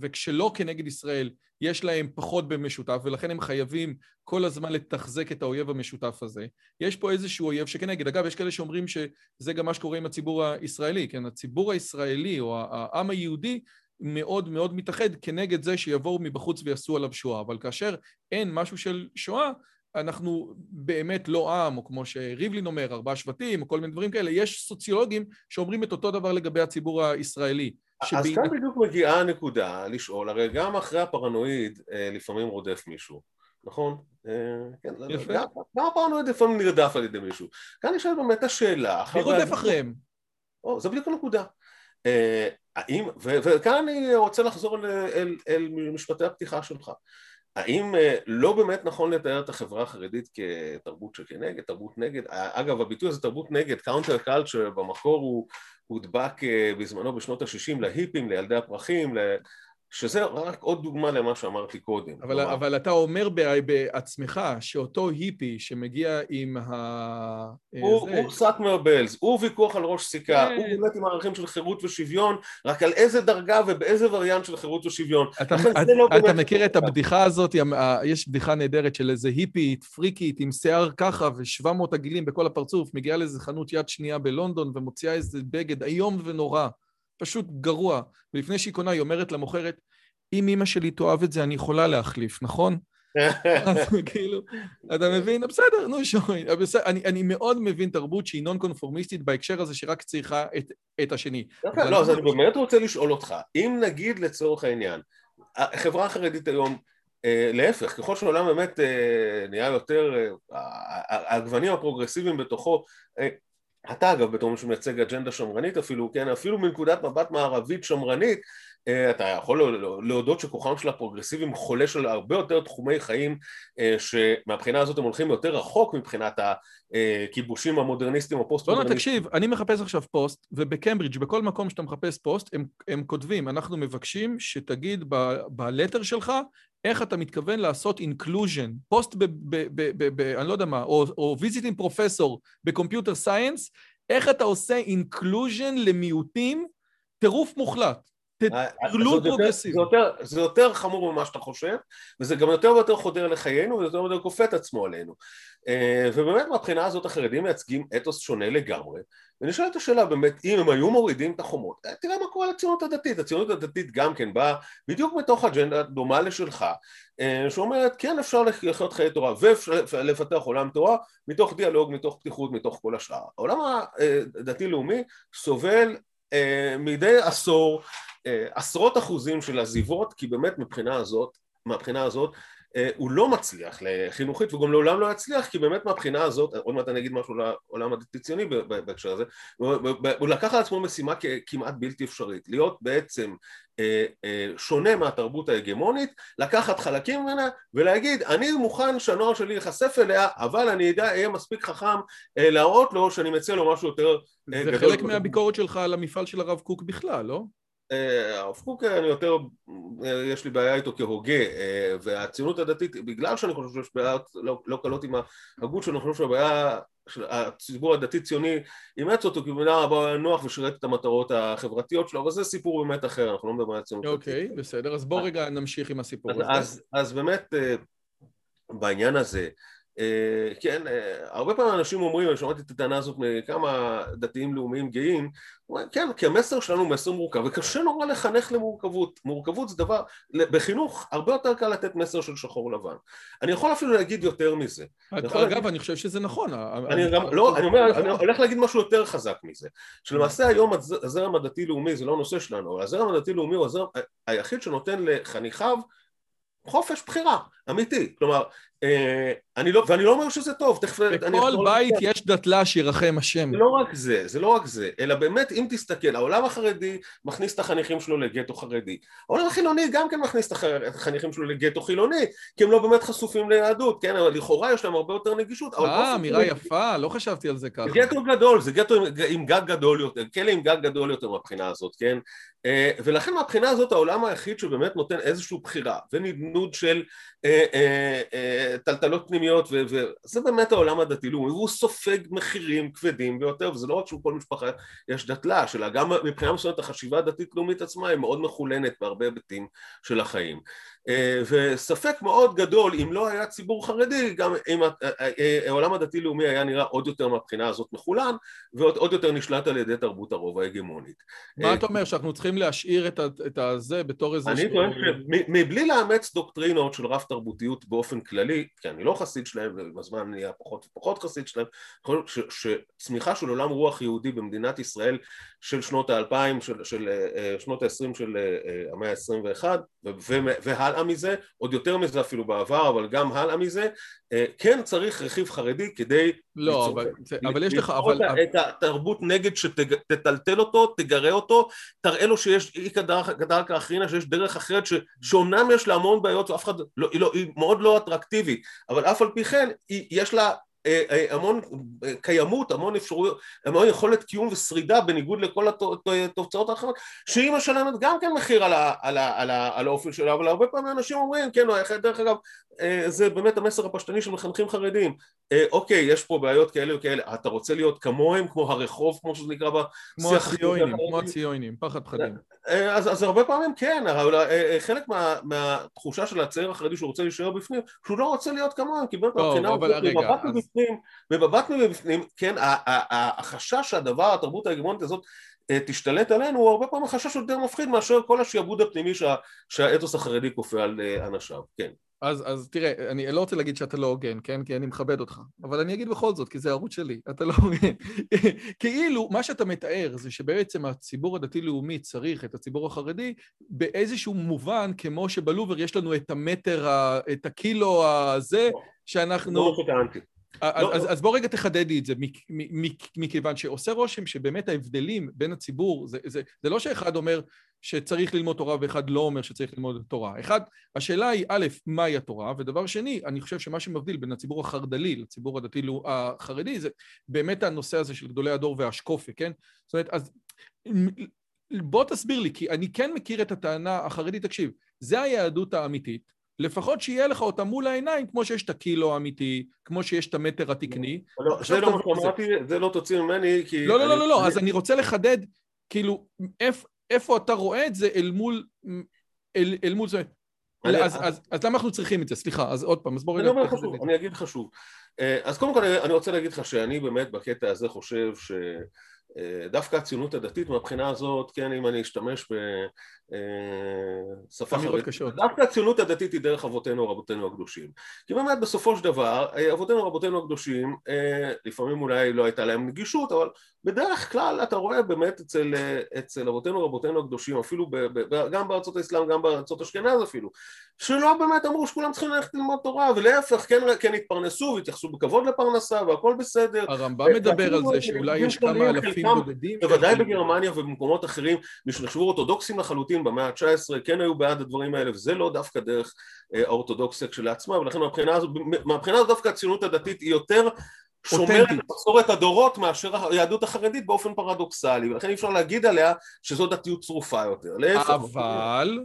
A: וכשלא כנגד ישראל, יש להם פחות במשותף, ולכן הם חייבים כל הזמן לתחזק את האויב המשותף הזה. יש פה איזשהו אויב שכנגד. אגב, יש כאלה שאומרים שזה גם מה שקורה עם הציבור הישראלי, כן? הציבור הישראלי או העם היהודי מאוד מאוד מתאחד כנגד זה שיבואו מבחוץ ויעשו עליו שואה, אבל כאשר אין משהו של שואה, אנחנו באמת לא עם, או כמו שריבלין אומר, ארבעה שבטים, או כל מיני דברים כאלה, יש סוציולוגים שאומרים את אותו דבר לגבי הציבור הישראלי.
B: אז שבי... כאן בדיוק מגיעה הנקודה לשאול, הרי גם אחרי הפרנואיד אה, לפעמים רודף מישהו, נכון? אה, כן, יפה. גם, גם הפרנואיד לפעמים נרדף על ידי מישהו. כאן נשאלת באמת השאלה...
A: מי רודף אחריהם?
B: או, זה בדיוק הנקודה. אה, האם, וכאן אני רוצה לחזור אל, אל, אל משפטי הפתיחה שלך. האם אה, לא באמת נכון לתאר את החברה החרדית כתרבות שכנגד, תרבות נגד? אגב, הביטוי הזה תרבות נגד, counter culture, במקור הוא הודבק אה, בזמנו בשנות ה-60 להיפים, לילדי הפרחים, שזה רק עוד דוגמה למה שאמרתי קודם.
A: אבל, אבל אתה אומר בעצמך שאותו היפי שמגיע עם ה...
B: אה, הוא, זה... הוא הוא ויכוח על ראש סיכה, הוא באמת עם ערכים של חירות ושוויון, רק על איזה דרגה ובאיזה וריאנט של חירות ושוויון.
A: אתה, אתה, לא אתה מכיר את הבדיחה הזאת, יש בדיחה נהדרת של איזה היפית, פריקית, עם שיער ככה ו-700 עגילים בכל הפרצוף, מגיעה לאיזה חנות יד שנייה בלונדון ומוציאה איזה בגד איום ונורא. פשוט גרוע. ולפני שהיא קונה, היא אומרת למוכרת, אם אימא שלי תאהב את זה, אני יכולה להחליף, נכון? [LAUGHS] אז כאילו, אתה מבין? בסדר, נו שוי. אני, אני מאוד מבין תרבות שהיא נון קונפורמיסטית בהקשר הזה שרק צריכה את, את השני.
B: לא, לא, אז אני באמת רוצה לשאול אותך, אם נגיד לצורך העניין, החברה החרדית היום, אה, להפך, ככל שהעולם באמת אה, נהיה יותר, אה, הגוונים הפרוגרסיביים בתוכו אה, אתה אגב בתור מי שמייצג אג'נדה שמרנית אפילו, כן, אפילו מנקודת מבט מערבית שמרנית, אה, אתה יכול להודות שכוחם של הפרוגרסיבים חולש על הרבה יותר תחומי חיים אה, שמבחינה הזאת הם הולכים יותר רחוק מבחינת הכיבושים המודרניסטיים הפוסט-מודרניסטיים.
A: לא, לא, תקשיב, אני מחפש עכשיו פוסט, ובקיימברידג' בכל מקום שאתה מחפש פוסט, הם, הם כותבים, אנחנו מבקשים שתגיד ב letter שלך איך אתה מתכוון לעשות inclusion, פוסט ב... ב, ב, ב, ב אני לא יודע מה, או, או visiting professor ב computer science, איך אתה עושה inclusion למיעוטים, טירוף מוחלט.
B: טרלול פרוגרסיבי. זה, יותר, זה יותר חמור ממה שאתה חושב, וזה גם יותר ויותר חודר לחיינו, ויותר ויותר כופה את עצמו עלינו. אה, ובאמת מהבחינה הזאת החרדים מייצגים אתוס שונה לגמרי, ונשאלת השאלה באמת, אם הם היו מורידים את החומות, אה, תראה מה קורה לציונות הדתית, הציונות הדתית גם כן באה בדיוק מתוך אג'נדה דומה לשלך, אה, שאומרת כן אפשר לחיות חיי תורה ואפשר לפתח עולם תורה מתוך דיאלוג, מתוך פתיחות, מתוך כל השאר. העולם הדתי-לאומי סובל מדי עשור עשרות אחוזים של עזיבות, כי באמת מבחינה הזאת, מהבחינה הזאת הוא לא מצליח לחינוכית וגם לעולם לא יצליח כי באמת מהבחינה הזאת, עוד מעט אני אגיד משהו לעולם הדתי-ציוני בהקשר הזה, הוא לקח על עצמו משימה כמעט בלתי אפשרית, להיות בעצם שונה מהתרבות ההגמונית, לקחת חלקים ממנה ולהגיד אני מוכן שהנוער שלי ייחשף אליה אבל אני אהיה מספיק חכם להראות לו שאני מציע לו משהו יותר
A: גדול. זה חלק מהביקורת שלך על המפעל של הרב קוק בכלל, לא?
B: הרב קוק אני יותר, יש לי בעיה איתו כהוגה והציונות הדתית, בגלל שאני חושב שיש בעיות לא, לא קלות עם ההגות שלו, אני חושב שהבעיה הציבור הדתי-ציוני אימץ אותו כי במידה רבה נוח ושירת את המטרות החברתיות שלו, אבל זה סיפור באמת אחר, אנחנו לא מדברים על ציונות
A: דתית. אוקיי, בסדר, אז בוא רגע נמשיך עם הסיפור הזה.
B: אז, אז באמת בעניין הזה אה, כן, אה, הרבה פעמים אנשים אומרים, אני שמעתי את הטענה הזאת מכמה דתיים לאומיים גאים, כן, כי המסר שלנו הוא מסר מורכב, וקשה נורא לחנך למורכבות. מורכבות זה דבר, בחינוך הרבה יותר קל לתת מסר של שחור לבן. אני יכול אפילו להגיד יותר מזה.
A: אגב, אני חושב שזה נכון.
B: אני גם, לא, אני אומר, אני הולך להגיד משהו יותר חזק מזה. שלמעשה היום הזרם הדתי-לאומי זה לא נושא שלנו, אבל הזרם הדתי-לאומי הוא הזרם היחיד שנותן לחניכיו חופש בחירה, אמיתי. כלומר, אה, אני לא, ואני לא אומר שזה טוב, תכף
A: אני... בכל בית לזה. יש דתלה שירחם השם.
B: זה לא רק זה, זה לא רק זה, אלא באמת אם תסתכל, העולם החרדי מכניס את החניכים שלו לגטו חרדי. העולם החילוני גם כן מכניס את החניכים שלו לגטו חילוני, כי הם לא באמת חשופים ליהדות, כן? אבל לכאורה יש להם הרבה יותר נגישות.
A: אה, אמירה יפה, לא חשבתי על זה ככה.
B: זה גטו גדול, זה גטו עם גג גדול יותר, כלא עם גג גדול יותר מהבחינה הזאת, כן? אה, ולכן מהבחינה הזאת העולם היחיד שבאמת נותן איזושהי בחירה ונדנוד של אה, טלטלות פנימיות וזה באמת העולם הדתי-לאומי והוא סופג מחירים כבדים ביותר וזה לא רק שהוא כל משפחה יש דתלה שלה גם מבחינה מסוימת החשיבה הדתית-לאומית עצמה היא מאוד מחולנת בהרבה היבטים של החיים וספק מאוד גדול אם לא היה ציבור חרדי גם אם אה, אה, העולם הדתי-לאומי היה נראה עוד יותר מהבחינה הזאת מחולן ועוד יותר נשלט על ידי תרבות הרוב ההגמונית.
A: מה אתה אומר שאנחנו צריכים להשאיר את הזה בתור איזה...
B: אני טוען שמבלי לאמץ דוקטרינות של רב תרבותיות באופן כללי כי אני לא חסיד שלהם ובזמן נהיה פחות ופחות חסיד שלהם שצמיחה של עולם רוח יהודי במדינת ישראל של שנות האלפיים, של, שנות העשרים של המאה ה-21 והלאה הלאה מזה, עוד יותר מזה אפילו בעבר, אבל גם הלאה מזה, אה, כן צריך רכיב חרדי כדי...
A: לא, ליצור, אבל, אבל יש לך... אבל...
B: את התרבות נגד שתטלטל אותו, תגרה אותו, תראה לו שיש אי כדרכה אחרינה, שיש דרך אחרת, ש, שאומנם יש לה המון בעיות ואף אחד, לא, היא, לא, היא מאוד לא אטרקטיבית, אבל אף על פי כן, היא, יש לה המון אה, קיימות, המון אפשרויות, המון יכולת קיום ושרידה בניגוד לכל התוצאות האחרות שהיא משלמת גם כן מחיר על, ה, על, ה, על, ה, על האופן שלה אבל הרבה פעמים אנשים אומרים כן דרך אגב זה באמת המסר הפשטני של מחנכים חרדים. אוקיי יש פה בעיות כאלה וכאלה אתה רוצה להיות כמוהם כמו הרחוב כמו שזה נקרא
A: כמו הציונים, כמו הציונים, פחד פחדים.
B: אז, אז הרבה פעמים כן, אבל חלק מה, מהתחושה של הצעיר החרדי שהוא רוצה להישאר בפנים, שהוא לא רוצה להיות כמוהם, כי באמת מבחינה מבט מבפנים, במבט מבפנים, כן, החשש שהדבר, התרבות ההגמונית הזאת אה, תשתלט עלינו הוא הרבה פעמים חשש יותר מפחיד מאשר כל השיעבוד הפנימי שה, שהאתוס החרדי כופה על אה, אנשיו, כן.
A: אז, אז תראה, אני לא רוצה להגיד שאתה לא הוגן, כן? כי אני מכבד אותך. אבל אני אגיד בכל זאת, כי זה הערוץ שלי, אתה לא הוגן. כאילו, מה שאתה מתאר זה שבעצם הציבור הדתי-לאומי צריך את הציבור החרדי באיזשהו מובן, כמו שבלובר יש לנו את המטר, את הקילו הזה, שאנחנו...
B: לא שטענתי.
A: אז, לא, אז, לא. אז בוא רגע תחדד לי את זה, מכיוון שעושה רושם שבאמת ההבדלים בין הציבור, זה, זה, זה לא שאחד אומר שצריך ללמוד תורה ואחד לא אומר שצריך ללמוד תורה. אחד, השאלה היא, א', מהי התורה, ודבר שני, אני חושב שמה שמבדיל בין הציבור החרד"לי לציבור הדתי החרדי זה באמת הנושא הזה של גדולי הדור והשקופה, כן? זאת אומרת, אז בוא תסביר לי, כי אני כן מכיר את הטענה החרדית, תקשיב, זה היהדות האמיתית, לפחות שיהיה לך אותה מול העיניים, כמו שיש את הקילו האמיתי, כמו שיש את המטר התקני.
B: לא, זה לא מה שאמרתי, זה לא תוציא ממני, כי...
A: לא, לא, לא, לא, אז אני רוצה לחדד, כאילו, איפה אתה רואה את זה אל מול... אל מול זה. אז למה אנחנו צריכים את זה? סליחה, אז עוד פעם, אז בוא רגע...
B: אני אגיד לך שוב. אה, אז קודם כל אני רוצה להגיד לך שאני באמת בקטע הזה חושב ש... דווקא הציונות הדתית מהבחינה הזאת, כן, אם אני אשתמש בשפה
A: חרדית, קשות.
B: דווקא הציונות הדתית היא דרך אבותינו ורבותינו הקדושים. כי באמת בסופו של דבר, אבותינו ורבותינו הקדושים, לפעמים אולי לא הייתה להם נגישות, אבל בדרך כלל אתה רואה באמת אצל, אצל אבותינו ורבותינו הקדושים, אפילו ב, ב, גם בארצות האסלאם, גם בארצות אשכנז אפילו, שלא באמת אמרו שכולם צריכים ללכת ללמוד תורה, ולהפך, כן, כן התפרנסו והתייחסו בכבוד לפרנסה והכל בסדר.
A: הרמב"ם מדבר על זה שאולי יש כמה אלפים בודדים.
B: בוודאי בגרמניה ובמקומות אחרים, שנחשבו אורתודוקסים לחלוטין במאה ה-19, כן היו בעד הדברים האלה, וזה לא דווקא דרך אה, האורתודוקסיה כשלעצמה, ולכן מהבחינה הזאת, מהבחינה הזאת דווקא הציונות הדתית היא יותר שומרת את מסורת הדורות מאשר היהדות החרדית באופן פרדוקסלי, ולכן אי אפשר להגיד עליה שזו דתיות צרופה יותר.
A: אבל...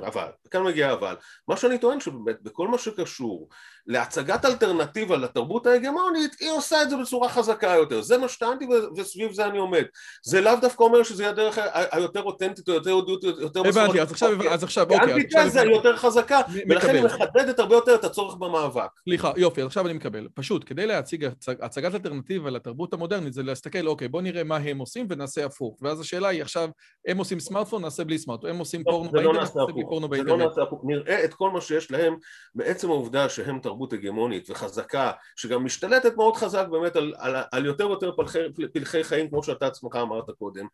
B: אבל, כאן מגיע אבל, מה שאני טוען שבאמת בכל מה שקשור להצגת אלטרנטיבה לתרבות ההגמונית, היא עושה את זה בצורה חזקה יותר. זה מה שטענתי וסביב זה אני עומד. זה לאו דווקא אומר שזה הדרך היותר אותנטית או יותר יהודיות, יותר
A: מסורת. הבנתי, אז עכשיו, אז עכשיו, אוקיי.
B: האנטיתזה היא יותר חזקה, ולכן היא מחדדת הרבה יותר את הצורך במאבק.
A: סליחה, יופי, עכשיו אני מקבל. פשוט, כדי להציג הצגת אלטרנטיבה לתרבות המודרנית, זה להסתכל, אוקיי, בוא נראה מה הם עושים ונעשה הפוך. ואז השאלה היא עכשיו, הם עושים סמארטפון, נעשה בלי סמארטפון. הם עושים פורנו באינטרנט, נעשה בלי פורנו באינטרנט.
B: נראה את כל מה שיש להם בעצם העובדה שהם תרבות הגמונית וחזקה, שגם משתלטת מאוד חזק באמת על, על, על יותר ויותר פלחי, פלחי חיים כמו שאתה עצמך אמרת קודם.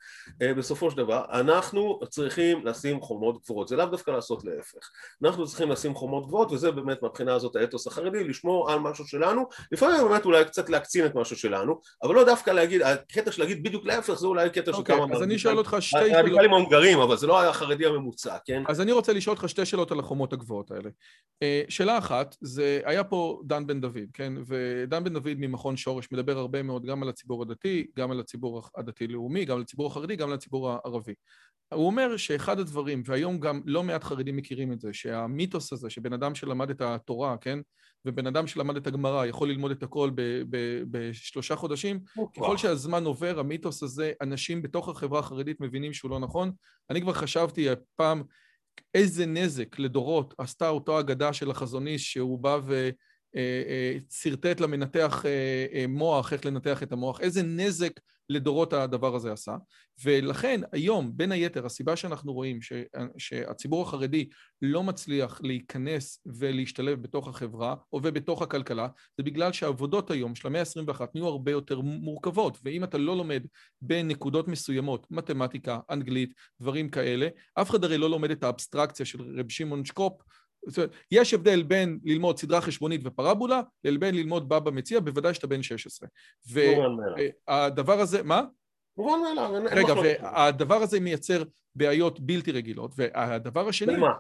B: אה, בסופו של דבר, אנחנו צריכים לשים חומות גבוהות, זה לאו דווקא לעשות להפך. אנחנו צריכים לשים חומות גבוהות וזה באמת מהבחינה הזאת האתוס החרדי, לשמור על משהו שלנו, לפעמים באמת אולי קצת להקצין את משהו שלנו, אבל לא דווקא להגיד, הקטע של להגיד בדיוק להפך זה אולי קטע של
A: אוקיי,
B: כמה...
A: אז אני שואל אותך שתי שאלות.
B: הרדיקלים ההונגרים, אבל זה לא החרדי הממוצע, כן?
A: אז אני רוצה לשאול אותך שתי שאלות על החומות הגבוהות האלה. אה, שאלה אחת, זה היה פה דן בן דוד, כן? ודן בן דוד ממכון שורש מדבר הרבה מאוד גם על הציבור הדתי, גם על הציבור הדתי-לאומי, גם על הציבור החרדי, גם על הציבור הערבי. הוא אומר שאחד הדברים, והיום גם לא מעט חרדים מכירים את זה, שהמיתוס הזה שבן אדם שלמד את התורה, כן? ובן אדם שלמד את הגמרא יכול ללמוד את הכל בשלושה חודשים, ככל שהזמן עובר, המיתוס הזה, אנשים בתוך החברה החרדית מבינים שהוא לא נכון. אני כבר חשבתי פעם איזה נזק לדורות עשתה אותו אגדה של החזון איש שהוא בא ושרטט למנתח מוח, איך לנתח את המוח, איזה נזק לדורות הדבר הזה עשה. ולכן היום, בין היתר, הסיבה שאנחנו רואים ש, שהציבור החרדי לא מצליח להיכנס ולהשתלב בתוך החברה או ובתוך הכלכלה, זה בגלל שהעבודות היום של המאה ה-21 נהיו הרבה יותר מורכבות, ואם אתה לא לומד בנקודות מסוימות, מתמטיקה, אנגלית, דברים כאלה, אף אחד הרי לא לומד את האבסטרקציה של רב שמעון שקופ, יש הבדל בין ללמוד סדרה חשבונית ופרבולה לבין ללמוד בבא מציע, בוודאי שאתה בן 16. והדבר הזה, מה?
B: מובן מאליו, אין.
A: רגע, והדבר הזה מייצר בעיות בלתי רגילות, והדבר השני...
B: במה?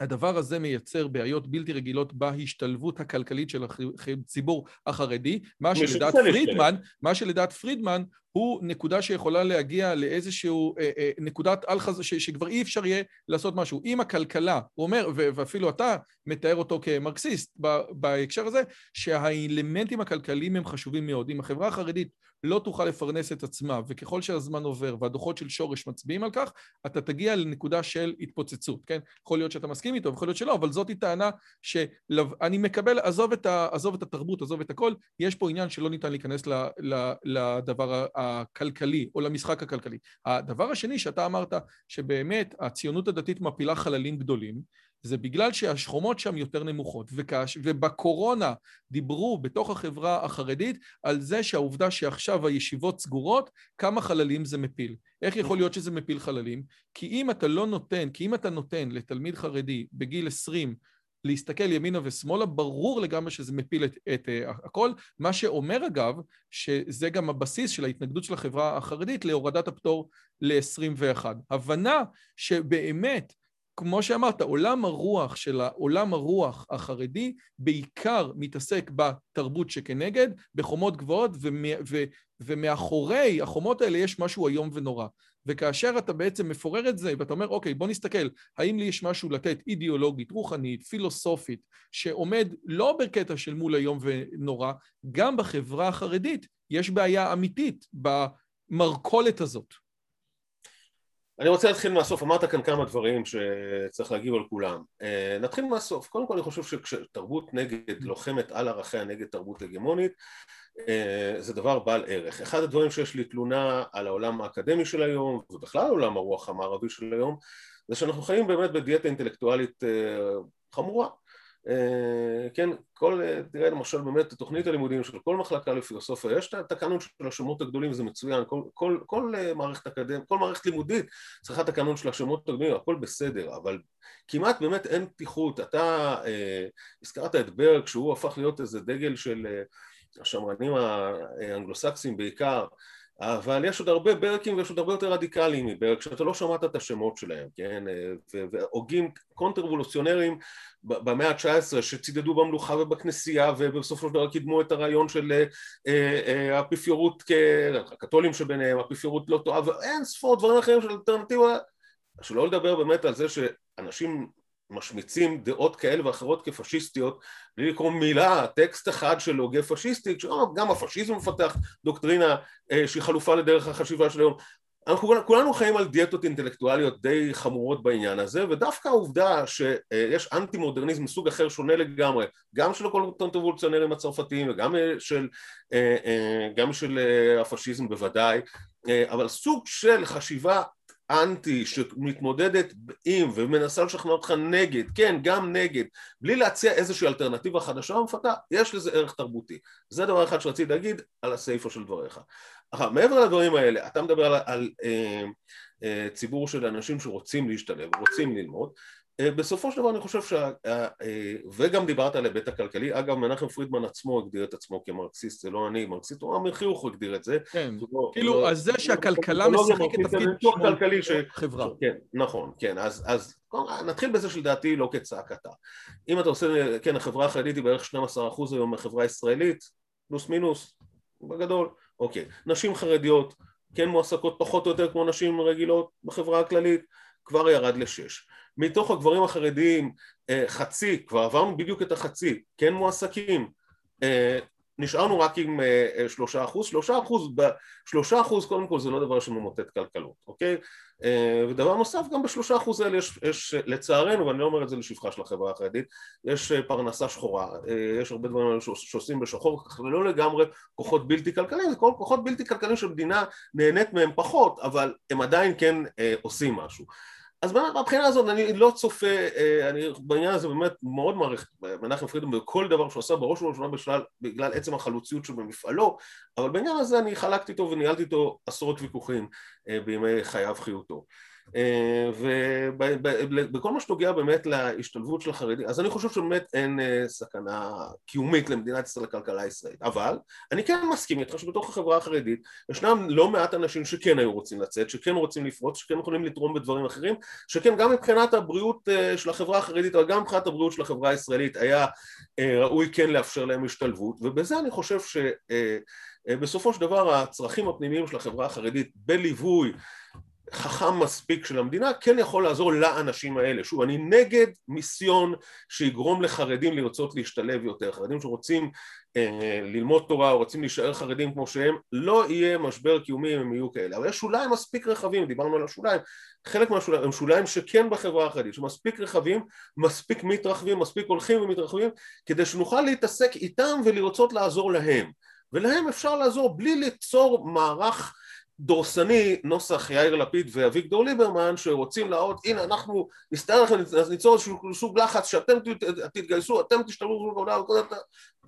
A: הדבר הזה מייצר בעיות בלתי רגילות בהשתלבות הכלכלית של הציבור החרדי, מה שלדעת פרידמן, מה שלדעת פרידמן הוא נקודה שיכולה להגיע לאיזשהו אה, אה, נקודת אל חז... ש, שכבר אי אפשר יהיה לעשות משהו. אם הכלכלה, הוא אומר, ואפילו אתה מתאר אותו כמרקסיסט בהקשר הזה, שהאלמנטים הכלכליים הם חשובים מאוד. אם החברה החרדית לא תוכל לפרנס את עצמה, וככל שהזמן עובר והדוחות של שורש מצביעים על כך, אתה תגיע לנקודה של התפוצצות, כן? יכול להיות שאתה מסכים איתו, יכול להיות שלא, אבל זאת היא טענה שאני מקבל, עזוב את, ה, עזוב את התרבות, עזוב את הכל, יש פה עניין שלא ניתן להיכנס ל, ל, לדבר הכלכלי או למשחק הכלכלי. הדבר השני שאתה אמרת, שבאמת הציונות הדתית מפילה חללים גדולים, זה בגלל שהשכומות שם יותר נמוכות, וכש... ובקורונה דיברו בתוך החברה החרדית על זה שהעובדה שעכשיו הישיבות סגורות, כמה חללים זה מפיל. איך יכול להיות שזה מפיל חללים? כי אם אתה לא נותן, כי אם אתה נותן לתלמיד חרדי בגיל 20 להסתכל ימינה ושמאלה, ברור לגמרי שזה מפיל את, את uh, הכל, מה שאומר אגב, שזה גם הבסיס של ההתנגדות של החברה החרדית להורדת הפטור ל-21. הבנה שבאמת כמו שאמרת, עולם הרוח של העולם הרוח החרדי בעיקר מתעסק בתרבות שכנגד, בחומות גבוהות, ומאחורי החומות האלה יש משהו איום ונורא. וכאשר אתה בעצם מפורר את זה, ואתה אומר, אוקיי, בוא נסתכל, האם לי יש משהו לתת אידיאולוגית, רוחנית, פילוסופית, שעומד לא בקטע של מול איום ונורא, גם בחברה החרדית יש בעיה אמיתית במרכולת הזאת.
B: אני רוצה להתחיל מהסוף, אמרת כאן כמה דברים שצריך להגיב על כולם. נתחיל מהסוף. קודם כל אני חושב שכשתרבות נגד לוחמת על ערכיה נגד תרבות הגמונית, זה דבר בעל ערך. אחד הדברים שיש לי תלונה על העולם האקדמי של היום, ובכלל עולם הרוח המערבי של היום, זה שאנחנו חיים באמת בדיאטה אינטלקטואלית חמורה. אה, כן, כל, תראה למשל באמת תוכנית הלימודים של כל מחלקה לפילוסופיה, יש את הקאנון של השמות הגדולים וזה מצוין, כל, כל, כל אה, מערכת אקדמית, כל מערכת לימודית צריכה את הקאנון של השמות הגדולים, הכל בסדר, אבל כמעט באמת אין פתיחות, אתה אה, הזכרת את ברג שהוא הפך להיות איזה דגל של אה, השמרנים האנגלוסקסים בעיקר אבל יש עוד הרבה ברקים ויש עוד הרבה יותר רדיקליים מברק שאתה לא שמעת את השמות שלהם, כן? והוגים קונטרוולוציונרים במאה ה-19 שצידדו במלוכה ובכנסייה ובסופו של דבר קידמו את הרעיון של אה, אה, האפיפיורות, הקתולים שביניהם, האפיפיורות לא טועה ואין ספור דברים אחרים של אלטרנטיבה שלא לדבר באמת על זה שאנשים משמיצים דעות כאלה ואחרות כפשיסטיות בלי לקרוא מילה, טקסט אחד של הוגה פשיסטי, גם הפשיזם מפתח דוקטרינה אה, שהיא חלופה לדרך החשיבה של היום. אנחנו כולנו חיים על דיאטות אינטלקטואליות די חמורות בעניין הזה ודווקא העובדה שיש אנטי מודרניזם מסוג אחר שונה לגמרי גם של הקונטרבולציונרים הצרפתיים וגם של, אה, אה, גם של הפשיזם בוודאי אבל סוג של חשיבה אנטי שמתמודדת עם ומנסה לשכנע אותך נגד, כן, גם נגד, בלי להציע איזושהי אלטרנטיבה חדשה ומפתה, יש לזה ערך תרבותי. זה דבר אחד שרציתי להגיד על הסיפה של דבריך. אחר, מעבר לדברים האלה, אתה מדבר על, על אה, אה, ציבור של אנשים שרוצים להשתלב, רוצים ללמוד, בסופו של דבר אני חושב ש... אה, וגם דיברת על ההיבט הכלכלי, אגב מנחם פרידמן עצמו הגדיר את עצמו כמרקסיסט, זה לא אני, מרקסיסט, הוא אמר חיוך הגדיר את זה.
A: כן, לא, כאילו, לא, אז זה שהכלכלה משחקת תפקיד
B: כלכלי בחברה. כן, נכון, כן, אז נתחיל בזה שלדעתי לא כצעקתה. אם אתה עושה, כן, החברה החרדית היא בערך 12% היום מהחברה הישראלית, פלוס מינוס, בגדול, אוקיי. נשים חרדיות כן מועסקות פחות או יותר כמו נשים רגילות בחברה הכללית, כבר ירד לשש. מתוך הגברים החרדיים אה, חצי, כבר עברנו בדיוק את החצי, כן מועסקים, אה, נשארנו רק עם אה, שלושה אחוז, שלושה אחוז, שלושה אחוז קודם כל זה לא דבר שממוטט כלכלות, אוקיי? ודבר נוסף, גם בשלושה אחוז האלה יש, יש לצערנו, ואני לא אומר את זה לשבחה של החברה החרדית, יש פרנסה שחורה, יש הרבה דברים שעושים בשחור, ולא לגמרי כוחות בלתי כלכליים, זה כל כוחות בלתי כלכליים שהמדינה נהנית מהם פחות, אבל הם עדיין כן עושים משהו. אז מהבחינה הזאת אני לא צופה, אה, אני בעניין הזה באמת מאוד מעריך מנחם פרידמן בכל דבר שהוא עשה בראש ובראשונה בשלל בגלל עצם החלוציות שלו במפעלו, אבל בעניין הזה אני חלקתי איתו וניהלתי איתו עשרות ויכוחים אה, בימי חייו חיותו. אה, ובכל מה שנוגע באמת להשתלבות של החרדים, אז אני חושב שבאמת אין אה, סכנה קיומית למדינת ישראל לכלכלה הישראלית, אבל אני כן מסכים איתך שבתוך החברה החרדית ישנם לא מעט אנשים שכן היו רוצים לצאת, שכן רוצים לפרוץ, שכן יכולים לתרום בדברים אחרים, שכן גם מבחינת הבריאות אה, של החברה החרדית, אבל גם מבחינת הבריאות של החברה הישראלית היה ראוי כן לאפשר להם השתלבות, ובזה אני חושב ש... של דבר הצרכים הפנימיים של החברה החרדית בליווי חכם מספיק של המדינה כן יכול לעזור לאנשים האלה. שוב, אני נגד מיסיון שיגרום לחרדים לרצות להשתלב יותר. חרדים שרוצים אה, ללמוד תורה או רוצים להישאר חרדים כמו שהם, לא יהיה משבר קיומי אם הם יהיו כאלה. אבל יש שוליים מספיק רחבים, דיברנו על השוליים, חלק מהשוליים הם שוליים שכן בחברה החרדית, שמספיק רחבים, מספיק מתרחבים, מספיק הולכים ומתרחבים, כדי שנוכל להתעסק איתם ולרצות לעזור להם. ולהם אפשר לעזור בלי ליצור מערך דורסני נוסח יאיר לפיד ואביגדור ליברמן שרוצים להראות הנה אנחנו נסתר לכם אז ניצור איזשהו סוג לחץ שאתם תתגייסו אתם תשתלבו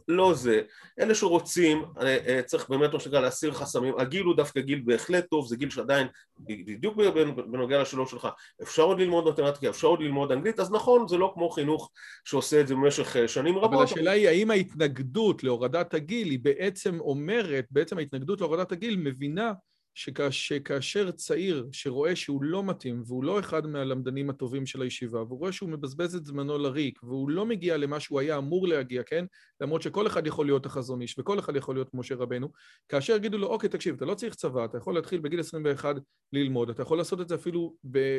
B: לא זה. אלה שרוצים אה, אה, צריך באמת מה שנקרא להסיר חסמים. הגיל הוא דווקא גיל בהחלט טוב זה גיל שעדיין בדיוק בנוגע לשאלות שלך. אפשר עוד ללמוד מתמטיקה אפשר עוד ללמוד אנגלית אז נכון זה לא כמו חינוך שעושה את זה במשך אה, שנים רבות.
A: אבל השאלה היא האם ההתנגדות להורדת הגיל היא בעצם אומרת בעצם ההתנגדות להורדת הגיל מבינה שכאשר צעיר שרואה שהוא לא מתאים והוא לא אחד מהלמדנים הטובים של הישיבה והוא רואה שהוא מבזבז את זמנו לריק והוא לא מגיע למה שהוא היה אמור להגיע, כן? למרות שכל אחד יכול להיות החזון איש וכל אחד יכול להיות משה רבנו כאשר יגידו לו, אוקיי, תקשיב, אתה לא צריך צבא, אתה יכול להתחיל בגיל 21 ללמוד, אתה יכול לעשות את זה אפילו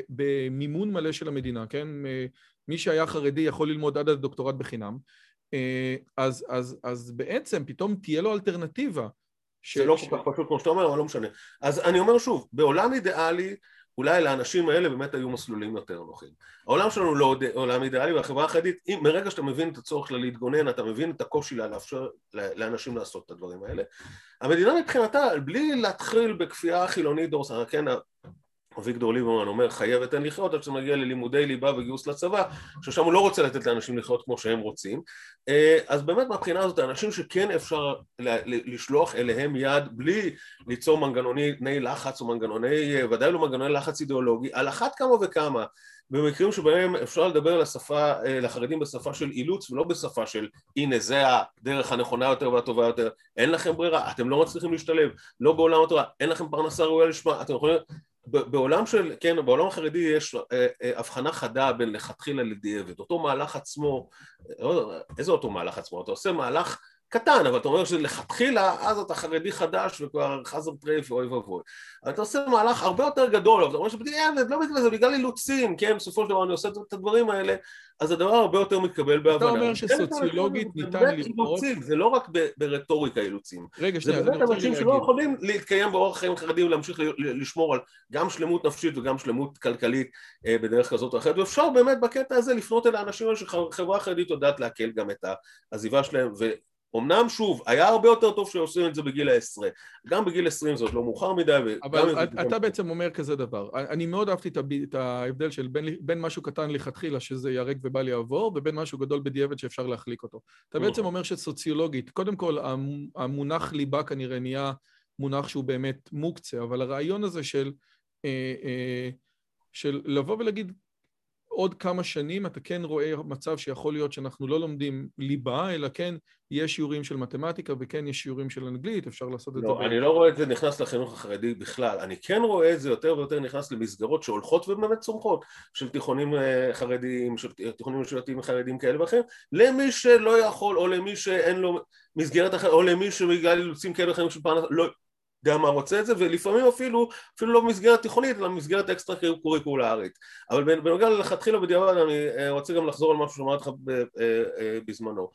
A: במימון מלא של המדינה, כן? מי שהיה חרדי יכול ללמוד עד הדוקטורט בחינם אה, אז, אז, אז בעצם פתאום תהיה לו אלטרנטיבה.
B: זה לא כל כך פשוט כמו שאתה אומר, אבל לא משנה. אז אני אומר שוב, בעולם אידיאלי אולי לאנשים האלה באמת היו מסלולים יותר נוחים. העולם שלנו לא עולם אידיאלי והחברה החרדית, מרגע שאתה מבין את הצורך שלה להתגונן, אתה מבין את הקושי לה לאפשר לאנשים לעשות את הדברים האלה. המדינה מבחינתה, בלי להתחיל בכפייה חילונית דורסנית, כן, אביגדור ליברמן אומר חייבת אין לחיות עד שזה מגיע ללימודי ליבה וגיוס לצבא ששם הוא לא רוצה לתת לאנשים לחיות כמו שהם רוצים. אה, אז באמת מהבחינה הזאת האנשים שכן אפשר לשלוח אליהם יד בלי ליצור מנגנוני לחץ או מנגנוני ודאי לא מנגנוני לחץ אידיאולוגי על אחת כמה וכמה במקרים שבהם אפשר לדבר לשפה, אה, לחרדים בשפה של אילוץ ולא בשפה של הנה זה הדרך הנכונה יותר והטובה יותר אין לכם ברירה, אתם לא מצליחים להשתלב לא בעולם התורה, אין לכם פרנסה ראויה לשמה, אתם יכולים בעולם של, כן, בעולם החרדי יש אה, אה, הבחנה חדה בין לכתחילה לדיעבד. אותו מהלך עצמו, אה, איזה אותו מהלך עצמו? אתה עושה מהלך קטן, אבל אתה אומר שלכתחילה, אז אתה חרדי חדש וכבר חזר טרייף ואוי ואבוי. אבל אתה עושה מהלך הרבה יותר גדול, אבל אתה אומר שבדיעבד, לא בגלל זה, בגלל אילוצים, כן, בסופו של דבר אני עושה את הדברים האלה, אז הדבר הרבה יותר מתקבל בהבנה.
A: אתה אומר שסוציולוגית ניתן לראות...
B: זה לא רק ברטוריקה אילוצים.
A: רגע, שנייה,
B: זה באמת אנשים שלא יכולים להתקיים באורח חיים חרדי ולהמשיך לשמור על גם שלמות נפשית וגם שלמות כלכלית אה, בדרך כזאת או אחרת, ואפשר באמת בקטע הזה לפנות אל האנשים האלה שחברה חרדית יודעת לעכל גם את העזיבה שלהם, אמנם שוב, היה הרבה יותר טוב שעושים את זה בגיל העשרה, גם בגיל עשרים עוד לא מאוחר מדי.
A: אבל אתה בעצם אומר כזה דבר, אני מאוד אהבתי את ההבדל של בין משהו קטן לכתחילה שזה ייהרג ובל יעבור, ובין משהו גדול בדיעבד שאפשר להחליק אותו. אתה בעצם נכון. אומר שסוציולוגית, קודם כל המונח ליבה כנראה נהיה מונח שהוא באמת מוקצה, אבל הרעיון הזה של, אה, אה, של לבוא ולהגיד עוד כמה שנים אתה כן רואה מצב שיכול להיות שאנחנו לא לומדים ליבה, אלא כן יש שיעורים של מתמטיקה וכן יש שיעורים של אנגלית, אפשר לעשות את
B: לא, זה. לא, אני לא רואה את זה נכנס לחינוך החרדי בכלל. אני כן רואה את זה יותר ויותר נכנס למסגרות שהולכות ובאמת צומחות, של תיכונים אה, חרדיים, של תיכונים משולטים חרדיים כאלה ואחרים, למי שלא יכול, או למי שאין לו מסגרת אחרת, או למי שבגלל אילוצים כאלה ואחרים של פרנס, לא, יודע מה רוצה את זה, ולפעמים אפילו, אפילו לא במסגרת תיכונית, אלא במסגרת אקסטרה קוריקולרית. אבל בנוגע לכתחילה בדיעבד, אני אה, רוצה גם לחזור על משהו שאמרתי לך אה, אה, בזמנו.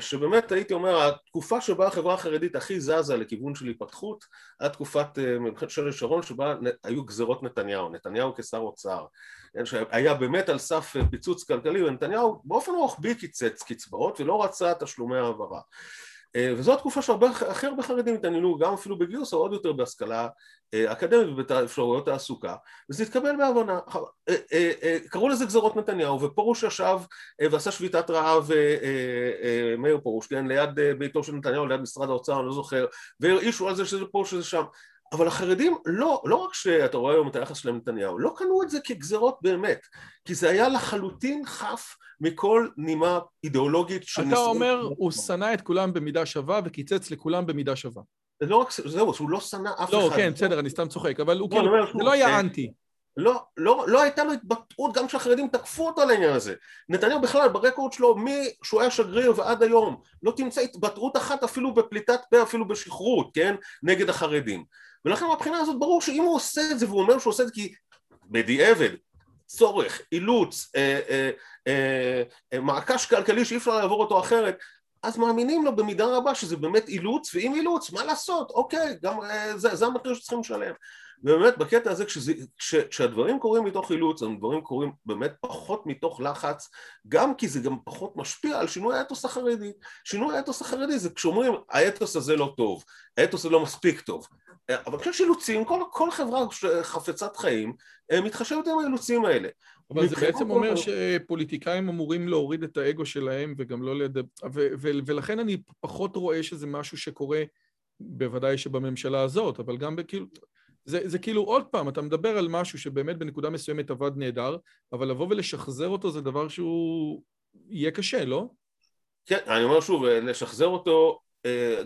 B: שבאמת הייתי אומר, התקופה שבה החברה החרדית הכי זזה לכיוון של התפתחות, היה תקופת מבחינת שלי שרון שבה היו גזרות נתניהו, נתניהו כשר אוצר, כן, שהיה באמת על סף פיצוץ כלכלי, ונתניהו באופן רוחבי קיצץ קצבאות ולא רצה תשלומי העברה. אה, וזו התקופה שהרבה הכי הרבה חרדים התעניינו גם אפילו בגיוס או עוד יותר בהשכלה אה, אקדמית ובאפשרויות תעסוקה. וזה התקבל בהבנה. אה, קראו לזה גזרות נתניהו ופרוש ישב ועשה שביתת רעב מאיר פרוש כן? ליד ביתו של נתניהו ליד משרד האוצר אני לא זוכר והרעישו על זה שזה פה שזה שם אבל החרדים לא, לא רק שאתה רואה היום את היחס שלהם לנתניהו, לא קנו את זה כגזרות באמת, כי זה היה לחלוטין חף מכל נימה אידיאולוגית
A: של אתה אומר, הוא שנא את כולם במידה שווה וקיצץ לכולם במידה שווה.
B: זה לא רק, זהו, שהוא לא שנא אף
A: לא, אחד. לא, כן, בסדר, אני סתם צוחק, אבל הוא לא, כאילו, זה לא היה אנטי.
B: לא, לא, לא הייתה לו התבטאות גם כשהחרדים תקפו אותו על העניין הזה. נתניהו בכלל ברקורד שלו, משהוא היה שגריר ועד היום, לא תמצא התבטאות אחת אפילו בפליטת פה, אפילו בשכרות, כן? נגד החרדים. ולכן מהבחינה הזאת ברור שאם הוא עושה את זה והוא אומר שהוא עושה את זה כי בדיעבד, צורך, אילוץ, אה, אה, אה, אה, מעקש כלכלי שאי אפשר לעבור אותו אחרת, אז מאמינים לו במידה רבה שזה באמת אילוץ, ואם אילוץ, מה לעשות? אוקיי, גם אה, זה, זה המחיר שצריכים לשלם. ובאמת בקטע הזה כשזה, כש, כשהדברים קורים מתוך אילוץ, הדברים קורים באמת פחות מתוך לחץ, גם כי זה גם פחות משפיע על שינוי האתוס החרדי. שינוי האתוס החרדי זה כשאומרים האתוס הזה לא טוב, האתוס הזה לא מספיק טוב. אבל כשיש אילוצים, כל, כל חברה חפצת חיים מתחשבת עם האילוצים האלה.
A: אבל זה בעצם אומר שפוליטיקאים אמורים להוריד את האגו שלהם וגם לא לדבר... ולכן אני פחות רואה שזה משהו שקורה, בוודאי שבממשלה הזאת, אבל גם כאילו... זה, זה כאילו עוד פעם, אתה מדבר על משהו שבאמת בנקודה מסוימת עבד נהדר, אבל לבוא ולשחזר אותו זה דבר שהוא יהיה קשה, לא?
B: כן, אני אומר שוב, לשחזר אותו, אה,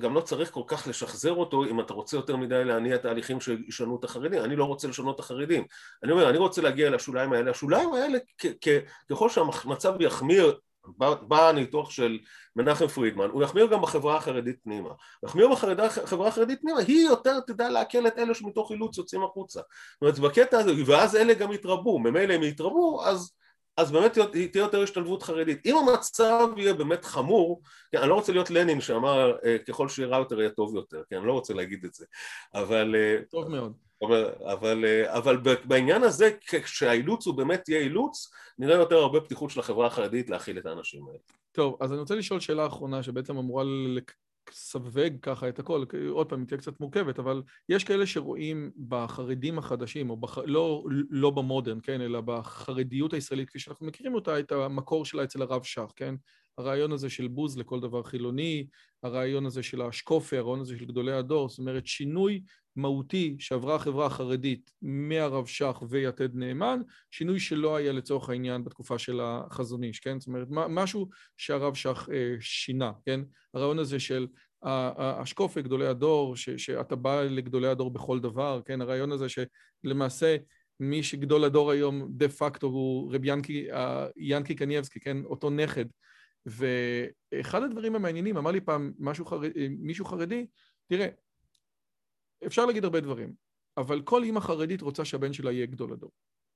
B: גם לא צריך כל כך לשחזר אותו אם אתה רוצה יותר מדי להניע תהליכים שישנו את החרדים, אני לא רוצה לשנות את החרדים, אני אומר, אני רוצה להגיע לשוליים האלה, השוליים האלה ככל שהמצב יחמיר בא הניתוח של מנחם פרידמן, הוא יחמיר גם בחברה החרדית פנימה. יחמיר בחברה החרדית פנימה, היא יותר תדע לעכל את אלה שמתוך אילוץ יוצאים החוצה. זאת אומרת, בקטע הזה, ואז אלה גם יתרבו, ממילא הם יתרבו, אז, אז באמת תהיה יותר השתלבות חרדית. אם המצב יהיה באמת חמור, כן, אני לא רוצה להיות לנין שאמר, אה, ככל שיהיה רע יותר יהיה טוב יותר, כן, אני לא רוצה להגיד את זה, אבל...
A: אה, טוב מאוד.
B: אבל, אבל בעניין הזה, כשהאילוץ הוא באמת יהיה אילוץ, נראה יותר הרבה פתיחות של החברה החרדית להכיל את האנשים האלה.
A: טוב, אז אני רוצה לשאול שאלה אחרונה שבעצם אמורה לסווג ככה את הכל, עוד פעם, היא תהיה קצת מורכבת, אבל יש כאלה שרואים בחרדים החדשים, או בח... לא, לא במודרן, כן, אלא בחרדיות הישראלית כפי שאנחנו מכירים אותה, את המקור שלה אצל הרב שך, כן? הרעיון הזה של בוז לכל דבר חילוני, הרעיון הזה של השקופי, הרעיון הזה של גדולי הדור, זאת אומרת שינוי מהותי שעברה החברה החרדית מהרב שך ויתד נאמן, שינוי שלא היה לצורך העניין בתקופה של החזון איש, כן? זאת אומרת, משהו שהרב שך אה, שינה, כן? הרעיון הזה של השקופי, גדולי הדור, ש, שאתה בא לגדולי הדור בכל דבר, כן? הרעיון הזה שלמעשה מי שגדול הדור היום דה פקטו הוא רב ינקי, ינקי קנייבסקי, כן? אותו נכד. ואחד הדברים המעניינים, אמר לי פעם משהו חרד, מישהו חרדי, תראה, אפשר להגיד הרבה דברים, אבל כל אימא חרדית רוצה שהבן שלה יהיה גדול הדור.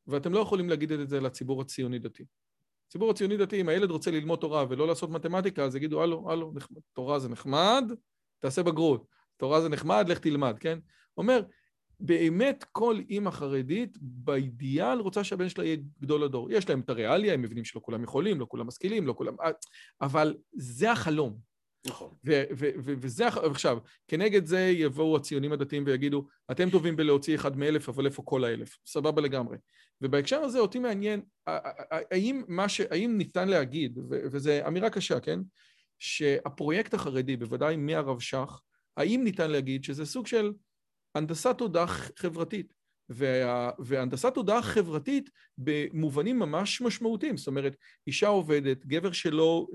A: ואתם לא יכולים להגיד את זה לציבור הציוני-דתי. הציבור הציוני-דתי, אם הילד רוצה ללמוד תורה ולא לעשות מתמטיקה, אז יגידו, הלו, הלו, תורה זה נחמד, תעשה בגרות. תורה זה נחמד, לך תלמד, כן? אומר, באמת כל אימא חרדית באידיאל רוצה שהבן שלה יהיה גדול הדור. יש להם את הריאליה, הם מבינים שלא כולם יכולים, לא כולם משכילים, לא כולם... אבל זה החלום.
B: נכון.
A: וזה, עכשיו, כנגד זה יבואו הציונים הדתיים ויגידו, אתם טובים בלהוציא אחד מאלף, אבל איפה כל האלף? סבבה לגמרי. ובהקשר הזה אותי מעניין, האם, ש... האם ניתן להגיד, וזו אמירה קשה, כן? שהפרויקט החרדי, בוודאי מהרב שך, האם ניתן להגיד שזה סוג של הנדסת תודעה חברתית? וה... והנדסת תודעה חברתית במובנים ממש משמעותיים, זאת אומרת, אישה עובדת, גבר שלא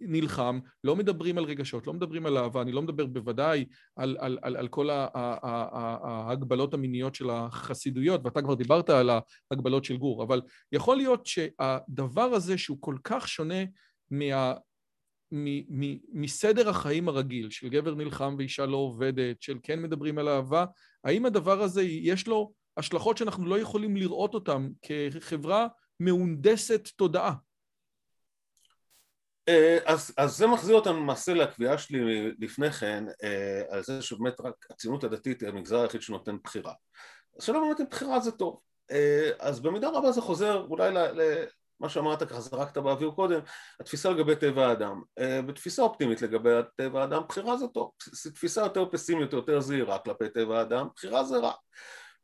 A: נלחם, לא מדברים על רגשות, לא מדברים על אהבה, אני לא מדבר בוודאי על, על, על, על כל ההגבלות המיניות של החסידויות, ואתה כבר דיברת על ההגבלות של גור, אבל יכול להיות שהדבר הזה שהוא כל כך שונה מה... מסדר החיים הרגיל של גבר נלחם ואישה לא עובדת, של כן מדברים על אהבה, האם הדבר הזה יש לו השלכות שאנחנו לא יכולים לראות אותן כחברה מהונדסת תודעה?
B: אה, אז, אז זה מחזיר אותנו למעשה לקביעה שלי לפני כן, אה, על זה שבאמת רק הציונות הדתית היא המגזר היחיד שנותן בחירה. אז שלא באמת בחירה זה טוב. אה, אז במידה רבה זה חוזר אולי למה שאמרת ככה זרקת באוויר קודם, התפיסה לגבי טבע האדם. בתפיסה אופטימית לגבי טבע האדם, בחירה זה טוב. תפיסה יותר פסימית, יותר זהירה כלפי טבע האדם, בחירה זה רע.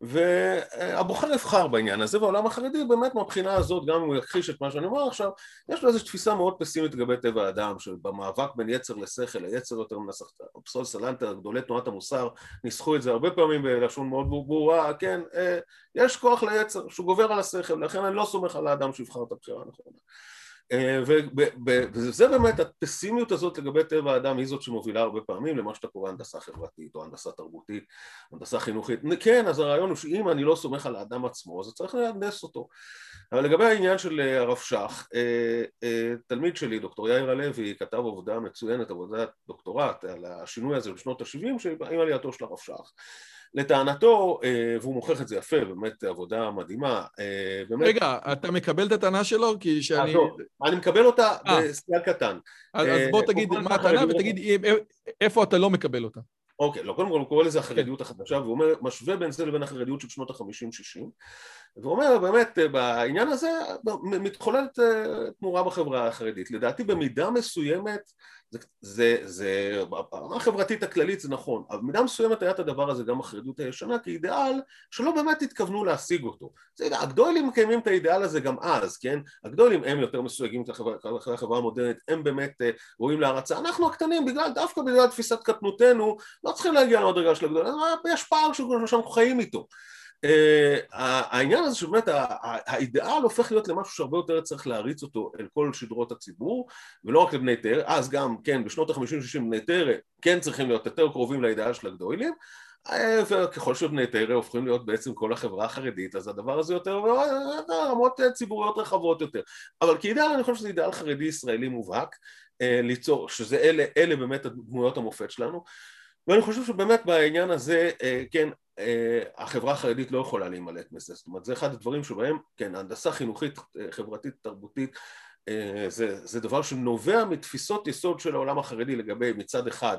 B: והבוחר יבחר בעניין הזה, והעולם החרדי באמת מהבחינה הזאת, גם אם הוא יכחיש את מה שאני אומר עכשיו, יש לו איזושהי תפיסה מאוד פסימית לגבי טבע האדם, שבמאבק בין יצר לשכל, היצר יותר מנסח, פסול סלנטר, גדולי תנועת המוסר, ניסחו את זה הרבה פעמים בלשון מאוד ברורה, כן, אה, יש כוח ליצר שהוא גובר על השכל, לכן אני לא סומך על האדם שיבחר את הבחירה הנכונה. אה, וזה באמת, הפסימיות הזאת לגבי טבע האדם היא זאת שמובילה הרבה פעמים למה שאתה קורא הנדסה חברתית או הנדסה תרבותית, הנדסה חינוכית. כן, אז הרעיון הוא שאם אני לא סומך על האדם עצמו, אז צריך להנדס אותו. אבל לגבי העניין של אה, הרב שך, אה, תלמיד שלי, דוקטור יאיר הלוי, כתב עבודה מצוינת, עבודת דוקטורט על השינוי הזה בשנות ה-70 עם עלייתו של הרב שך. לטענתו, אה, והוא מוכיח את זה יפה, באמת עבודה מדהימה.
A: אה, באמת... רגע, אתה מקבל את הטענה שלו? כי שאני... לא,
B: אני מקבל אותה בסייג קטן.
A: אז, אז בוא תגיד מה הטענה ותגיד איפה אתה לא מקבל אותה.
B: אוקיי, לא, קודם כל הוא קורא לזה החרדיות החדשה, והוא אומר, משווה בין זה לבין החרדיות של שנות החמישים-שישים, והוא אומר, באמת, בעניין הזה מתחוללת תמורה בחברה החרדית. לדעתי במידה מסוימת זה, זה, זה, ברמה החברתית הכללית זה נכון, אבל במידה מסוימת היה את הדבר הזה גם בחרדות הישנה כאידיאל שלא באמת התכוונו להשיג אותו. זה, הגדולים מקיימים את האידיאל הזה גם אז, כן? הגדולים הם יותר מסויגים החברה המודרנית, הם באמת uh, רואים להערצה. אנחנו הקטנים, בגלל, דווקא בגלל תפיסת קטנותנו, לא צריכים להגיע למדרגה של הגדולים, יש פער שאנחנו חיים איתו. Uh, העניין הזה שבאמת האידאל הופך להיות למשהו שהרבה יותר צריך להריץ אותו אל כל שדרות הציבור ולא רק לבני תרא, אז גם כן בשנות ה-50-60 בני תרא כן צריכים להיות יותר קרובים לאידאל של הגדולים אה, וככל שבני תרא הופכים להיות בעצם כל החברה החרדית אז הדבר הזה יותר רמות ציבוריות רחבות יותר. אבל כאידאל אני חושב שזה אידאל חרדי ישראלי מובהק ליצור, שזה אלה, אלה באמת הדמויות המופת שלנו ואני חושב שבאמת בעניין הזה, כן, אה, החברה החרדית לא יכולה להימלט מזה, זאת אומרת זה אחד הדברים שבהם, כן, הנדסה חינוכית, אה, חברתית, תרבותית אה, זה, זה דבר שנובע מתפיסות יסוד של העולם החרדי לגבי מצד אחד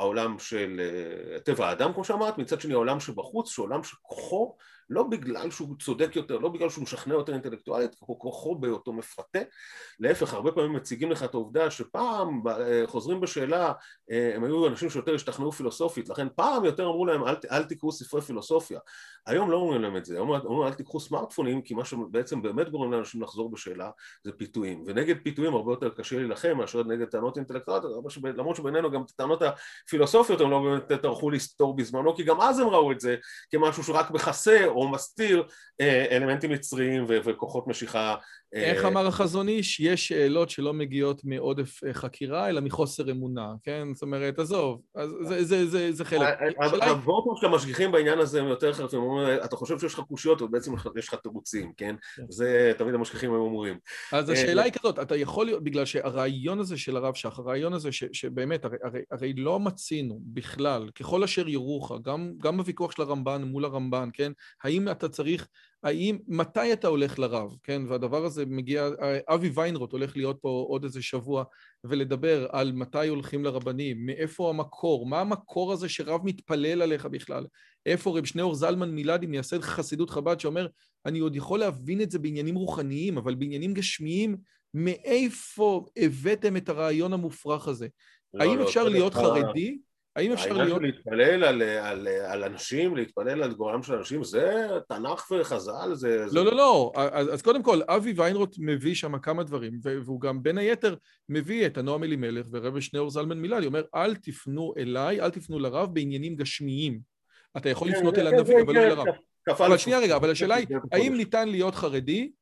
B: העולם של טבע האדם כמו שאמרת, מצד שני העולם שבחוץ, שהוא עולם שכוחו לא בגלל שהוא צודק יותר, לא בגלל שהוא משכנע יותר אינטלקטואלית, כוחו בהיותו מפתה, להפך הרבה פעמים מציגים לך את העובדה שפעם חוזרים בשאלה, הם היו אנשים שיותר השתכנעו פילוסופית, לכן פעם יותר אמרו להם אל, אל תקראו ספרי פילוסופיה, היום לא אומרים להם את זה, היום אומרים אל תקחו סמארטפונים כי מה שבעצם באמת גורם לאנשים לחזור בשאלה זה פיתויים, ונגד פיתויים הרבה יותר קשה להילחם מאשר נגד טענות אינטלקטואליות, למרות שבינינו גם הטענות הפילוסופיות הם לא באמת טרחו לסתור בזמנו, כי גם אז הם ראו את זה כמשהו שרק מכסה או מסתיר אה, אלמנטים יצריים וכוחות משיכה.
A: איך אה, אמר החזון איש? יש שאלות שלא מגיעות מעודף אה, חקירה, אלא מחוסר אמונה, כן? זאת אומרת, עזוב, זה חלק.
B: הוורטים של המשגיחים בעניין הזה הם יותר חרפים, אתה חושב שיש לך קושיות, ובעצם יש לך תירוצים, כן? כן? זה תמיד המשגיחים הם אומרים.
A: אז השאלה היא כזאת, אתה יכול להיות, בגלל שהרעיון הזה של הרב שח, הרעיון הזה שבאמת, הרי לא מצינו בכלל, ככל אשר יורוך, גם בוויכוח של הרמב"ן מול הרמב"ן, כן? האם אתה צריך, האם, מתי אתה הולך לרב, כן? והדבר הזה מגיע, אבי ויינרוט הולך להיות פה עוד איזה שבוע ולדבר על מתי הולכים לרבנים, מאיפה המקור, מה המקור הזה שרב מתפלל עליך בכלל, איפה רב שניאור זלמן מילדי מייסד חסידות חב"ד שאומר, אני עוד יכול להבין את זה בעניינים רוחניים, אבל בעניינים גשמיים, מאיפה הבאתם את הרעיון המופרך הזה? לא, האם לא, אפשר להיות חרדי? האם אפשר להיות... העניין
B: של להתפלל על, על, על אנשים, להתפלל על גורלם של אנשים, זה תנ"ך וחז"ל, זה...
A: לא, לא, לא. אז, אז קודם כל, אבי ויינרוט מביא שם כמה דברים, והוא גם בין היתר מביא את הנועם אלימלך ורבי שניאור זלמן מילדי, אומר, אל תפנו אליי, אל תפנו לרב בעניינים גשמיים. אתה יכול כן, לפנות אל הנביא, אבל לא לרב. אבל שנייה רגע, אבל השאלה היא, האם ניתן להיות חרדי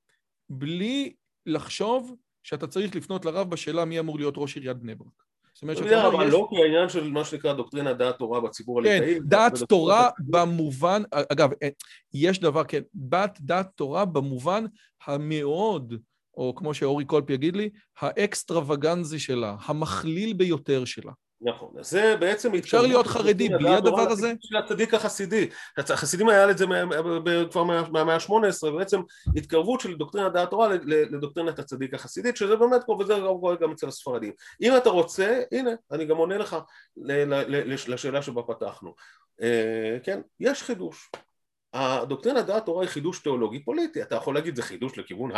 A: בלי לחשוב שאתה צריך לפנות לרב בשאלה מי אמור להיות ראש עיריית בני ברק?
B: זאת אומרת שאתה אומר, אבל לא כי העניין של מה שנקרא דוקטרינת דעת תורה בציבור
A: כן, הליטאי. כן, דעת תורה במובן, אגב, אה, יש דבר, כן, בדעת תורה במובן המאוד, או כמו שאורי קולפ יגיד לי, האקסטרווגנטי שלה, המכליל ביותר שלה.
B: נכון, אז זה בעצם...
A: אפשר להיות חרדי בלי הדבר הזה?
B: של הצדיק החסידי. החסידים היה את זה כבר מהמאה ה-18, ובעצם התקרבות של דוקטרינת דעת תורה לדוקטרינת הצדיק החסידית, שזה באמת קורה, וזה קורה גם אצל הספרדים. אם אתה רוצה, הנה, אני גם עונה לך לשאלה שבה פתחנו. אה, כן, יש חידוש. הדוקטרינת דעת תורה היא חידוש תיאולוגי פוליטי, אתה יכול להגיד זה חידוש לכיוון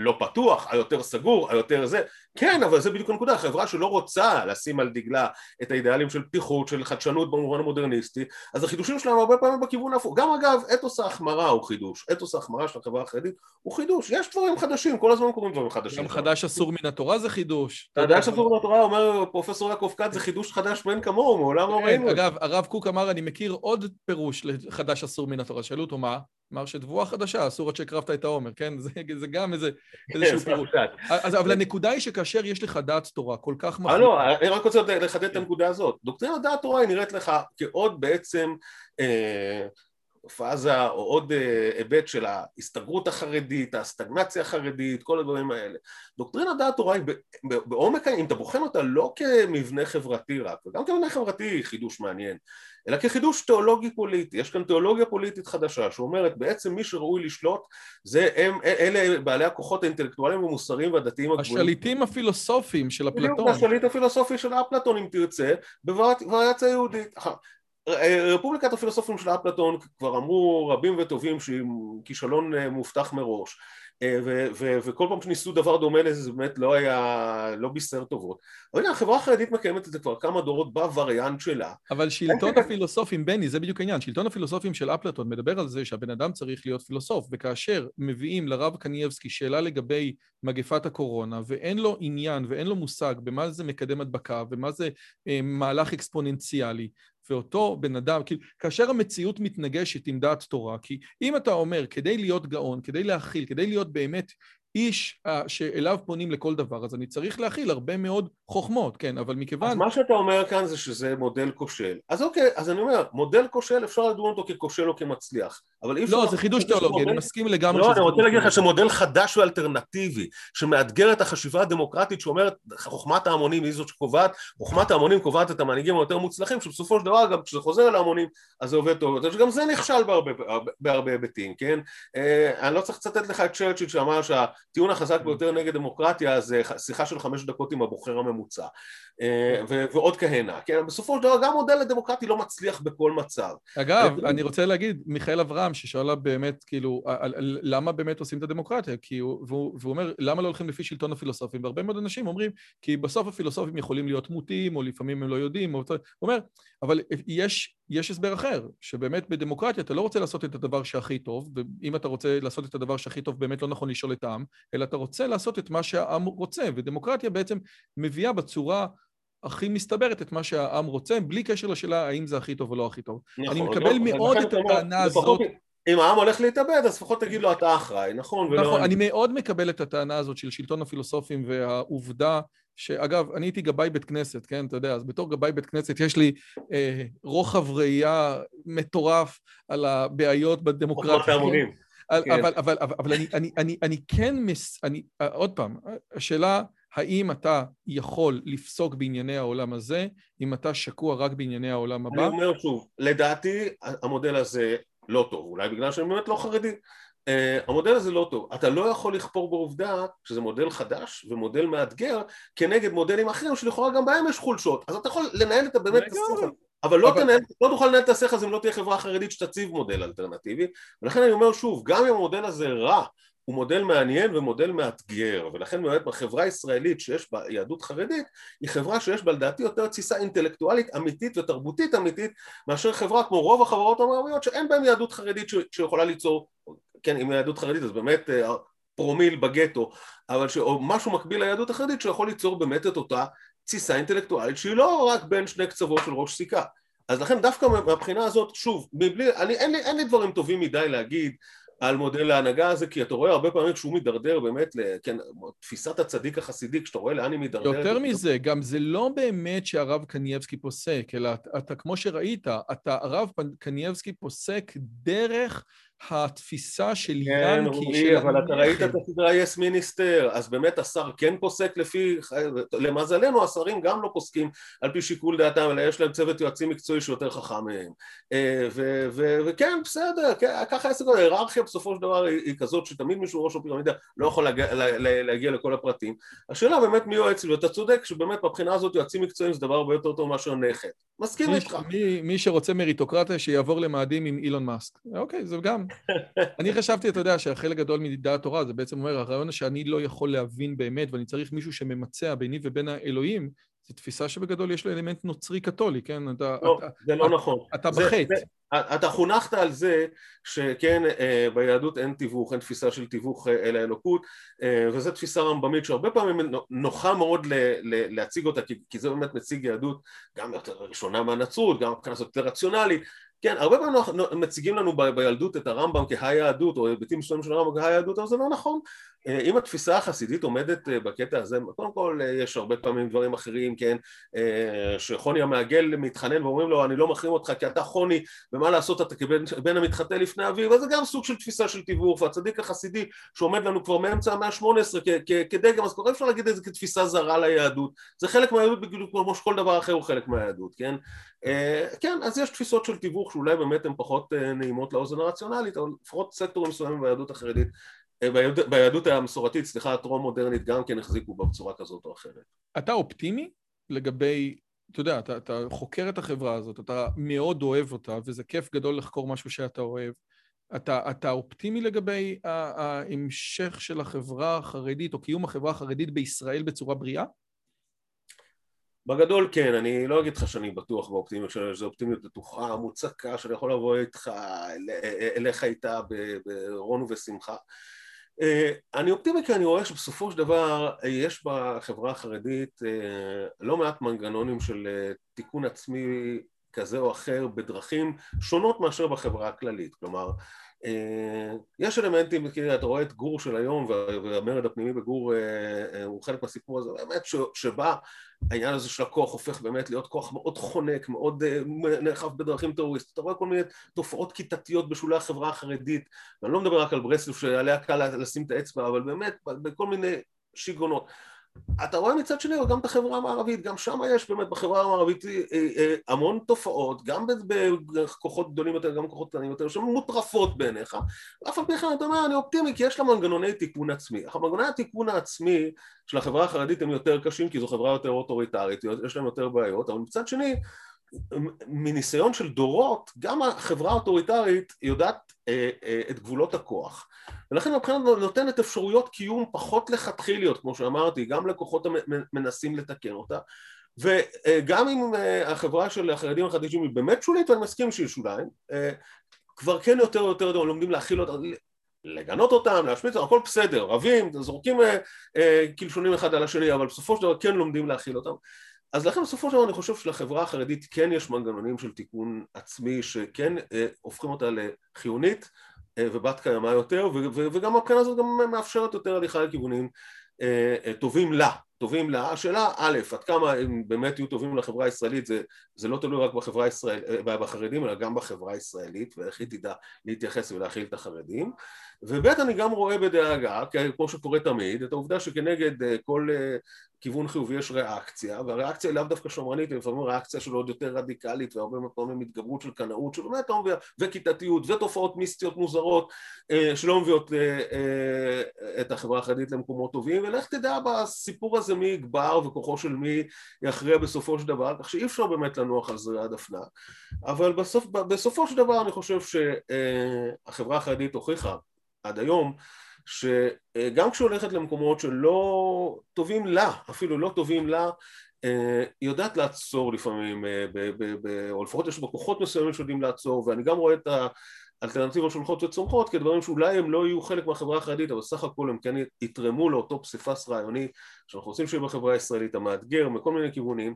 B: לא פתוח, היותר סגור, היותר זה, כן, אבל זה בדיוק הנקודה, חברה שלא רוצה לשים על דגלה את האידיאלים של פתיחות, של חדשנות במובן המודרניסטי, אז החידושים שלנו הרבה פעמים בכיוון ההפוך. גם אגב, אתוס ההחמרה הוא חידוש, אתוס ההחמרה של החברה החרדית הוא חידוש, יש דברים חדשים, כל הזמן קורים דברים חדשים.
A: גם חדש אסור מן התורה זה חידוש.
B: חדש אסור מן התורה, אומר פרופסור יעקב כץ, זה חידוש חדש מאין כמוהו, מעולם לא כן, ראינו.
A: אגב, הרב קוק אמר, אני מכיר עוד פירוש לחדש אסור מן התורה, שאלו אותו מה? אמר שתבואה חדשה, אסור עד שהקרבת את העומר, כן? זה, זה גם איזה, [LAUGHS] איזשהו פירוט. אז, אבל הנקודה היא שכאשר יש לך דעת תורה כל כך
B: מחליטה... לא, אני רק רוצה לחדד את הנקודה הזאת. דוקטרינת דעת תורה היא נראית לך כעוד בעצם... אה, פאזה או עוד אה, היבט של ההסתגרות החרדית, הסטגנציה החרדית, כל הדברים האלה. דוקטרינת דעת תורה היא בעומק, אם אתה בוחן אותה לא כמבנה חברתי רק, וגם כמבנה חברתי היא חידוש מעניין, אלא כחידוש תיאולוגי פוליטי. יש כאן תיאולוגיה פוליטית חדשה שאומרת בעצם מי שראוי לשלוט זה הם, אלה בעלי הכוחות האינטלקטואליים והמוסריים והדתיים
A: הגבוהים. השליטים הפילוסופיים של אפלטון. בדיוק,
B: השליט הפילוסופי של אפלטון אם תרצה, בווריאציה יהודית. רפובליקת הפילוסופים של אפלטון כבר אמרו רבים וטובים שהיא כישלון אה, מובטח מראש אה, וכל פעם שניסו דבר דומה לזה זה באמת לא היה, לא בישר טובות. אבל הנה החברה החרדית מקיימת את זה כבר כמה דורות בווריאנט שלה.
A: אבל שלטון הפילוסופים, בני, זה בדיוק העניין, שלטון הפילוסופים של אפלטון מדבר על זה שהבן אדם צריך להיות פילוסוף, וכאשר מביאים לרב קנייבסקי שאלה לגבי מגפת הקורונה, ואין לו עניין ואין לו מושג במה זה מקדם הדבקה ומה זה אה, מהלך אקספוננציאלי, ואותו בן אדם, כאילו, כאשר המציאות מתנגשת עם דעת תורה, כי אם אתה אומר, כדי להיות גאון, כדי להכיל, כדי להיות באמת איש uh, שאליו פונים לכל דבר, אז אני צריך להכיל הרבה מאוד חוכמות, כן, אבל מכיוון...
B: אז מה שאתה אומר כאן זה שזה מודל כושל. אז אוקיי, אז אני אומר, מודל כושל אפשר לדון אותו ככושל או כמצליח, אבל אי אפשר...
A: לא, זה חידוש תיאולוגי, אני מסכים לגמרי
B: לא, אני רוצה להגיד לך שמודל חדש ואלטרנטיבי, שמאתגר את החשיבה הדמוקרטית שאומרת, חוכמת ההמונים היא זאת שקובעת, חוכמת ההמונים קובעת את המנהיגים היותר מוצלחים, שבסופו של דבר, גם כשזה חוזר אל ההמונים, אז זה עובד טוב יותר, שגם זה נכשל בהרבה, היבטים, כן? אה, אני לא צריך לצטט לך את צ'רצ'יל שאמר שה... הטיעון החזק ביותר נגד דמוקרטיה זה שיחה של חמש דקות עם הבוחר הממוצע אה, ועוד כהנה, כן, בסופו של דבר גם מודל הדמוקרטי לא מצליח בכל מצב.
A: אגב, אני רוצה להגיד, מיכאל אברהם ששאלה באמת, כאילו, למה באמת עושים את הדמוקרטיה? כי הוא, והוא, והוא אומר, למה לא הולכים לפי שלטון הפילוסופים? והרבה מאוד אנשים אומרים, כי בסוף הפילוסופים יכולים להיות מוטים, או לפעמים הם לא יודעים, או... הוא אומר, אבל יש, יש הסבר אחר, שבאמת בדמוקרטיה אתה לא רוצה לעשות את הדבר שהכי טוב, ואם אתה רוצה לעשות את הדבר שהכי טוב, באמת לא נכון לשאול את העם, אלא אתה רוצה לעשות את מה שהעם רוצה, ודמוקרטיה בעצם מביאה בצורה הכי מסתברת את מה שהעם רוצה, בלי קשר לשאלה האם זה הכי טוב או לא הכי טוב. נכון, אני מקבל לא, מאוד את הטענה הזאת.
B: אם העם הולך להתאבד, אז לפחות תגיד לו אתה אחראי, נכון?
A: נכון, אני מאוד מקבל את הטענה הזאת של שלטון הפילוסופים והעובדה שאגב, אני הייתי גבאי בית כנסת, כן, אתה יודע, אז בתור גבאי בית כנסת יש לי אה, רוחב ראייה מטורף על הבעיות בדמוקרטיה. כן? כן. אבל, אבל, אבל, אבל אני, אני, אני, אני כן, מס, אני, עוד פעם, השאלה האם אתה יכול לפסוק בענייני העולם הזה, אם אתה שקוע רק בענייני העולם הבא?
B: אני אומר שוב, לדעתי המודל הזה לא טוב, אולי בגלל שאני באמת לא חרדי. Uh, המודל הזה לא טוב. אתה לא יכול לכפור בעובדה שזה מודל חדש ומודל מאתגר כנגד מודלים אחרים שלכאורה גם בהם יש חולשות. אז אתה יכול לנהל את באמת את השיח אבל לא, תנהל, לא תוכל לנהל את השיח הזה אם לא תהיה חברה חרדית שתציב מודל אלטרנטיבי ולכן אני אומר שוב, גם אם המודל הזה רע הוא מודל מעניין ומודל מאתגר ולכן באמת בחברה הישראלית שיש בה יהדות חרדית היא חברה שיש בה לדעתי יותר תסיסה אינטלקטואלית אמיתית ותרבותית אמיתית מאשר חברה כמו רוב החברות המערביות שאין בהן יהדות חרדית שיכולה ליצור כן אם יהדות חרדית אז באמת אה, פרומיל בגטו אבל ש... או משהו מקביל ליהדות החרדית שיכול ליצור באמת את אותה תסיסה אינטלקטואלית שהיא לא רק בין שני קצוות של ראש סיכה אז לכן דווקא מהבחינה הזאת, שוב, מבלי, אני, אין, לי, אין לי דברים טובים מדי להגיד על מודל ההנהגה הזה, כי אתה רואה הרבה פעמים כשהוא מידרדר באמת, כן, תפיסת הצדיק החסידי, כשאתה רואה לאן היא מידרדרת.
A: יותר מזה, גם זה לא באמת שהרב קנייבסקי פוסק, אלא אתה, כמו שראית, אתה, הרב קנייבסקי פוסק דרך התפיסה של
B: כן, ינקי. כן, אבל אתה ראית את הסדרה יס מיניסטר, אז באמת השר כן פוסק לפי... למזלנו השרים גם לא פוסקים על פי שיקול דעתם, אלא יש להם צוות יועצים מקצועי שיותר חכם מהם. אה, וכן, בסדר, כן, ככה העסק, ההיררכיה בסופו של דבר היא כזאת שתמיד מישהו ראש הפירמידה לא יכול להגיע, להגיע לכל הפרטים. השאלה באמת מי יועץ לי, ואתה צודק שבאמת מבחינה הזאת יועצים מקצועיים זה דבר הרבה יותר טוב מאשר נכד. מסכים איתך.
A: מי, מי שרוצה מריטוקרטיה שיעבור למאדים עם אילון מאסק. אוקיי, זה גם... אני חשבתי, אתה יודע, שהחלק גדול מדעת תורה, זה בעצם אומר, הרעיון שאני לא יכול להבין באמת, ואני צריך מישהו שממצע ביני ובין האלוהים, זו תפיסה שבגדול יש לה אלמנט נוצרי קתולי, כן?
B: אתה, לא, אתה, זה לא אתה, נכון.
A: אתה בחטא.
B: אתה חונכת על זה שכן אה, ביהדות אין תיווך, אין תפיסה של תיווך אה, אל האלוקות אה, וזו תפיסה רמב"מית שהרבה פעמים נוחה מאוד להציג אותה כי, כי זה באמת מציג יהדות גם יותר ראשונה מהנצרות, גם מבחינה יותר רציונלית כן, הרבה פעמים מציגים לנו בילדות את הרמב"ם כהיהדות או היבטים מסוימים של הרמב"ם כהיהדות אבל זה לא נכון אם התפיסה החסידית עומדת אה, בקטע הזה, קודם כל אה, יש הרבה פעמים דברים אחרים, כן, שחוני המעגל מתחנן ואומרים לו אני לא מחרים אותך כי אתה חוני ומה לעשות אתה כבן המתחטא לפני אביו, אז זה גם סוג של תפיסה של תיווך והצדיק החסידי שעומד לנו כבר מאמצע המאה ה-18 כדגם, אז כבר אפשר להגיד את זה כתפיסה זרה ליהדות, זה חלק מהיהדות בדיוק כמו שכל דבר אחר הוא חלק מהיהדות, כן, כן, אז יש תפיסות של תיווך שאולי באמת הן פחות נעימות לאוזן הרציונלית, אבל לפחות סקטורים מסוימים ביהדות החרדית אה, ביהדות המסורתית, סליחה, הטרום מודרנית גם כן החזיקו בה בצורה כזאת או אחרת.
A: אתה אופטימי לגבי, אתה יודע, אתה, אתה חוקר את החברה הזאת, אתה מאוד אוהב אותה, וזה כיף גדול לחקור משהו שאתה אוהב. אתה, אתה אופטימי לגבי ההמשך של החברה החרדית, או קיום החברה החרדית בישראל בצורה בריאה?
B: בגדול כן, אני לא אגיד לך שאני בטוח באופטימיות שלו, שזו אופטימיות בטוחה, מוצקה, שאני יכול לבוא איתך, אליך איתה ברון ובשמחה. אה, אני אופטימי כי אני רואה שבסופו של דבר אה, יש בחברה החרדית אה, לא מעט מנגנונים של תיקון עצמי כזה או אחר בדרכים שונות מאשר בחברה הכללית, כלומר יש אלמנטים, כי אתה רואה את גור של היום והמרד הפנימי בגור הוא חלק מהסיפור הזה, באמת שבה העניין הזה של הכוח הופך באמת להיות כוח מאוד חונק, מאוד אה, נאכף בדרכים טרוריסטיות, אתה רואה כל מיני תופעות כיתתיות בשולי החברה החרדית, ואני לא מדבר רק על ברסלב שעליה קל לשים את האצבע, אבל באמת בכל מיני שיגעונות. אתה רואה מצד שני גם את החברה המערבית, גם שם יש באמת בחברה המערבית אה, אה, המון תופעות, גם בכוחות גדולים יותר, גם בכוחות קטנים יותר, שהן מוטרפות בעיניך, אף על פי כן אתה אומר אני אופטימי כי יש לה מנגנוני תיקון עצמי. אך מנגנוני התיקון העצמי של החברה החרדית הם יותר קשים כי זו חברה יותר אוטוריטרית, יש להם יותר בעיות, אבל מצד שני מניסיון של דורות, גם החברה האוטוריטרית יודעת אה, אה, את גבולות הכוח. ולכן מבחינת נותנת אפשרויות קיום פחות לכתחיליות, כמו שאמרתי, גם לקוחות המנסים לתקן אותה. וגם אם אה, החברה של החרדים החדשים היא באמת שולית, ואני מסכים שהיא שוליים, אה, כבר כן יותר ויותר לומדים להכיל אותה, לגנות אותם, להשמיץ אותם, הכל בסדר, רבים, זורקים אה, אה, אחד על השני, אבל בסופו של דבר כן לומדים להכיל אותם. אז לכן בסופו של דבר אני חושב שלחברה החרדית כן יש מנגנונים של תיקון עצמי שכן אה, הופכים אותה לחיונית אה, ובת קיימא יותר ו- ו- וגם מבחינה הזאת גם מאפשרת יותר הליכה לכיוונים אה, אה, טובים לה, טובים לה. השאלה א', עד כמה הם באמת יהיו טובים לחברה הישראלית זה, זה לא תלוי רק בחברה הישראלית, אה, בחרדים אלא גם בחברה הישראלית ואיך היא תדע להתייחס ולהכיל את החרדים וב' אני גם רואה בדאגה, כמו שקורה תמיד, את העובדה שכנגד אה, כל אה, כיוון חיובי יש ריאקציה, והריאקציה היא לאו דווקא שמרנית, היא לפעמים ריאקציה של עוד יותר רדיקלית, והרבה פעמים התגברות של קנאות, שבאמת לא מביאה, וכיתתיות, ותופעות מיסטיות מוזרות, אה, שלא מביאות את החברה החרדית למקומות טובים, ולך תדע בסיפור הזה מי יגבר וכוחו של מי יכריע בסופו של דבר, כך שאי אפשר באמת לנוח על זרי הדפנה, אבל בסוף, בסופו של דבר אני חושב שהחברה החרדית הוכיחה עד היום, שגם כשהיא הולכת למקומות שלא טובים לה, אפילו לא טובים לה, אה, היא יודעת לעצור לפעמים, אה, או לפחות יש בה כוחות מסוימים שיודעים לעצור, ואני גם רואה את האלטרנטיבות שהולכות וצומחות כדברים שאולי הם לא יהיו חלק מהחברה החרדית, אבל סך הכל הם כן יתרמו לאותו פסיפס רעיוני שאנחנו רוצים שיהיה בחברה הישראלית, המאתגר, מכל מיני כיוונים.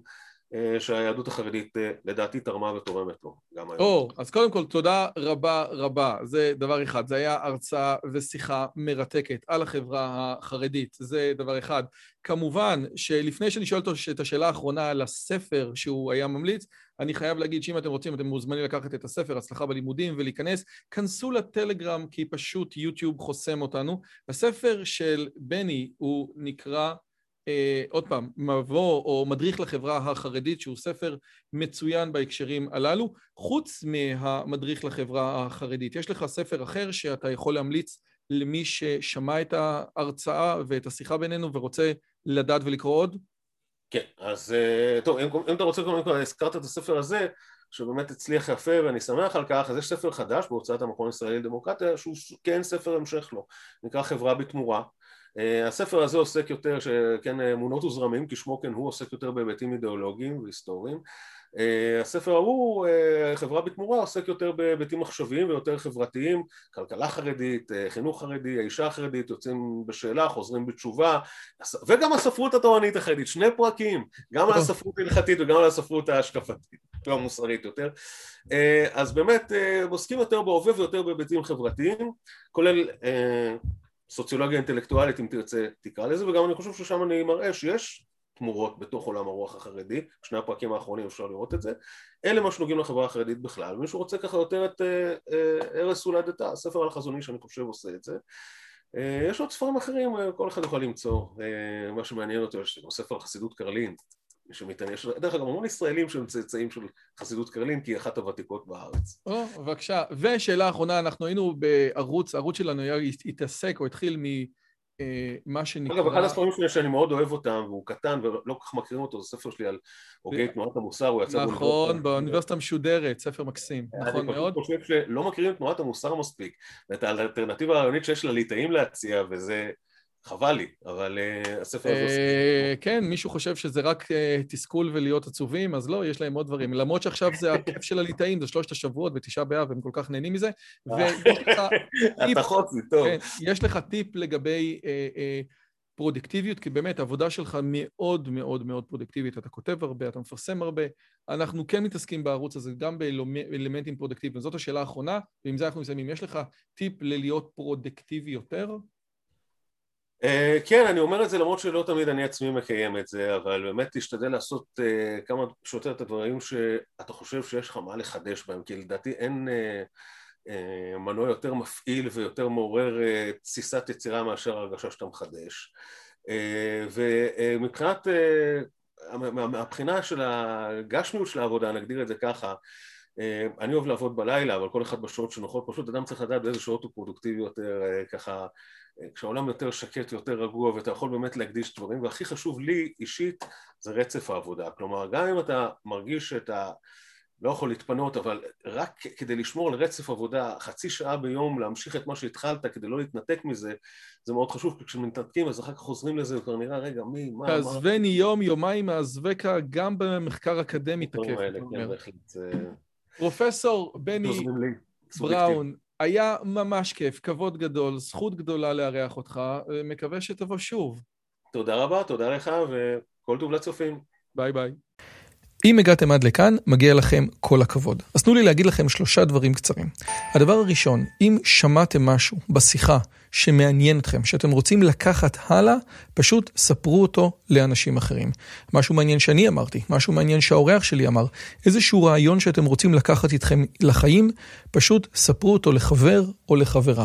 B: אה, שהיהדות החרדית אה, לדעתי תרמה ותורמת לו גם היום.
A: או, אז קודם כל תודה רבה רבה, זה דבר אחד, זה היה הרצאה ושיחה מרתקת על החברה החרדית, זה דבר אחד. כמובן שלפני שאני שואל אותו את השאלה האחרונה על הספר שהוא היה ממליץ, אני חייב להגיד שאם אתם רוצים, אתם מוזמנים לקחת את הספר, הצלחה בלימודים, ולהיכנס, כנסו לטלגרם כי פשוט יוטיוב חוסם אותנו. הספר של בני הוא נקרא אה, עוד פעם, מבוא או מדריך לחברה החרדית, שהוא ספר מצוין בהקשרים הללו. חוץ מהמדריך לחברה החרדית, יש לך ספר אחר שאתה יכול להמליץ למי ששמע את ההרצאה ואת השיחה בינינו ורוצה לדעת ולקרוא עוד?
B: כן, אז אה, טוב, אם, אם אתה רוצה, קודם כל, הזכרת את הספר הזה, שבאמת הצליח יפה ואני שמח על כך, אז יש ספר חדש בהוצאת המכון הישראלי לדמוקרטיה שהוא כן ספר המשך לו, נקרא חברה בתמורה הספר הזה עוסק יותר, כן, אמונות וזרמים, כשמו כן הוא עוסק יותר בהיבטים אידיאולוגיים והיסטוריים. אה, הספר ההוא, אה, חברה בתמורה, עוסק יותר בהיבטים עכשוויים ויותר חברתיים, כלכלה חרדית, חינוך חרדי, האישה החרדית, יוצאים בשאלה, חוזרים בתשובה, וגם הספרות התורנית החרדית, שני פרקים, גם על הספרות ההלכתית וגם על הספרות ההשקפתית, והמוסרית יותר. אז באמת עוסקים יותר בהווה ויותר בהיבטים חברתיים, כולל סוציולוגיה אינטלקטואלית אם תרצה תקרא לזה וגם אני חושב ששם אני מראה שיש תמורות בתוך עולם הרוח החרדי, שני הפרקים האחרונים אפשר לראות את זה, אלה מה שנוגעים לחברה החרדית בכלל, מישהו רוצה ככה יותר את ערש אה, הולדתה, הספר על החזוני שאני חושב עושה את זה, אה, יש עוד ספרים אחרים, כל אחד יכול למצוא, אה, מה שמעניין אותו, יש ספר חסידות קרלין, שמתעניין, דרך אגב המון ישראלים שהם צאצאים של חסידות קרלין כי היא אחת הוותיקות בארץ.
A: או, בבקשה. ושאלה אחרונה, אנחנו היינו בערוץ, הערוץ שלנו היה התעסק או התחיל ממה אה, שנקרא...
B: אגב, אחד הספרים שלי שאני מאוד אוהב אותם, והוא קטן ולא כל כך מכירים אותו, זה ספר שלי על הוגי תנועת המוסר, הוא יצא
A: נכון, באוניברסיטה המשודרת, ספר מקסים, נכון מאוד.
B: אני חושב שלא מכירים את תנועת המוסר מספיק, ואת האלטרנטיבה הרעיונית שיש לליטאים להציע, וזה... חבל לי, אבל uh, הספר הזה עושה...
A: אה, כן, מישהו חושב שזה רק uh, תסכול ולהיות עצובים, אז לא, יש להם עוד דברים. למרות שעכשיו זה הכיף של הליטאים, זה שלושת השבועות בתשעה באב, הם כל כך נהנים מזה.
B: התחות [LAUGHS] זה טוב. כן,
A: יש לך טיפ לגבי פרודקטיביות, כי באמת העבודה שלך מאוד מאוד מאוד פרודקטיבית. אתה כותב הרבה, אתה מפרסם הרבה. אנחנו כן מתעסקים בערוץ הזה גם באלמנטים פרודקטיביים. זאת השאלה האחרונה, ועם זה אנחנו מסיימים. יש לך טיפ ללהיות פרודקטיבי יותר?
B: אה, כן, אני אומר את זה למרות שלא תמיד אני עצמי מקיים את זה, אבל באמת תשתדל לעשות אה, כמה שיותר את הדברים שאתה חושב שיש לך מה לחדש בהם, כי לדעתי אין אה, מנוע יותר מפעיל ויותר מעורר תסיסת יצירה מאשר הרגשה שאתה מחדש. ומבחינת, מהבחינה של הגשמיות של העבודה, נגדיר את זה ככה, אני אוהב לעבוד בלילה, אבל כל אחד בשעות שנוחות, פשוט אדם צריך לדעת באיזה שעות הוא פרודוקטיבי יותר, ככה, כשהעולם יותר שקט, יותר רגוע, ואתה יכול באמת להקדיש דברים, והכי חשוב לי אישית זה רצף העבודה. כלומר, גם אם אתה מרגיש שאתה לא יכול להתפנות, אבל רק כדי לשמור על רצף עבודה, חצי שעה ביום להמשיך את מה שהתחלת כדי לא להתנתק מזה, זה מאוד חשוב, כי כשמתנתקים אז אחר כך חוזרים לזה וכבר נראה, רגע, מי, מה,
A: מה... תעזבני יום, יומיים מעזבקה, גם במחקר אקדמי תקף. פרופסור בני בראון, היה ממש כיף, כבוד גדול, זכות גדולה לארח אותך, מקווה שתבוא שוב.
B: תודה רבה, תודה לך, וכל טוב לצופים.
A: ביי ביי. אם הגעתם עד לכאן, מגיע לכם כל הכבוד. אז תנו לי להגיד לכם שלושה דברים קצרים. הדבר הראשון, אם שמעתם משהו בשיחה שמעניין אתכם, שאתם רוצים לקחת הלאה, פשוט ספרו אותו לאנשים אחרים. משהו מעניין שאני אמרתי, משהו מעניין שהאורח שלי אמר, איזשהו רעיון שאתם רוצים לקחת איתכם לחיים, פשוט ספרו אותו לחבר או לחברה.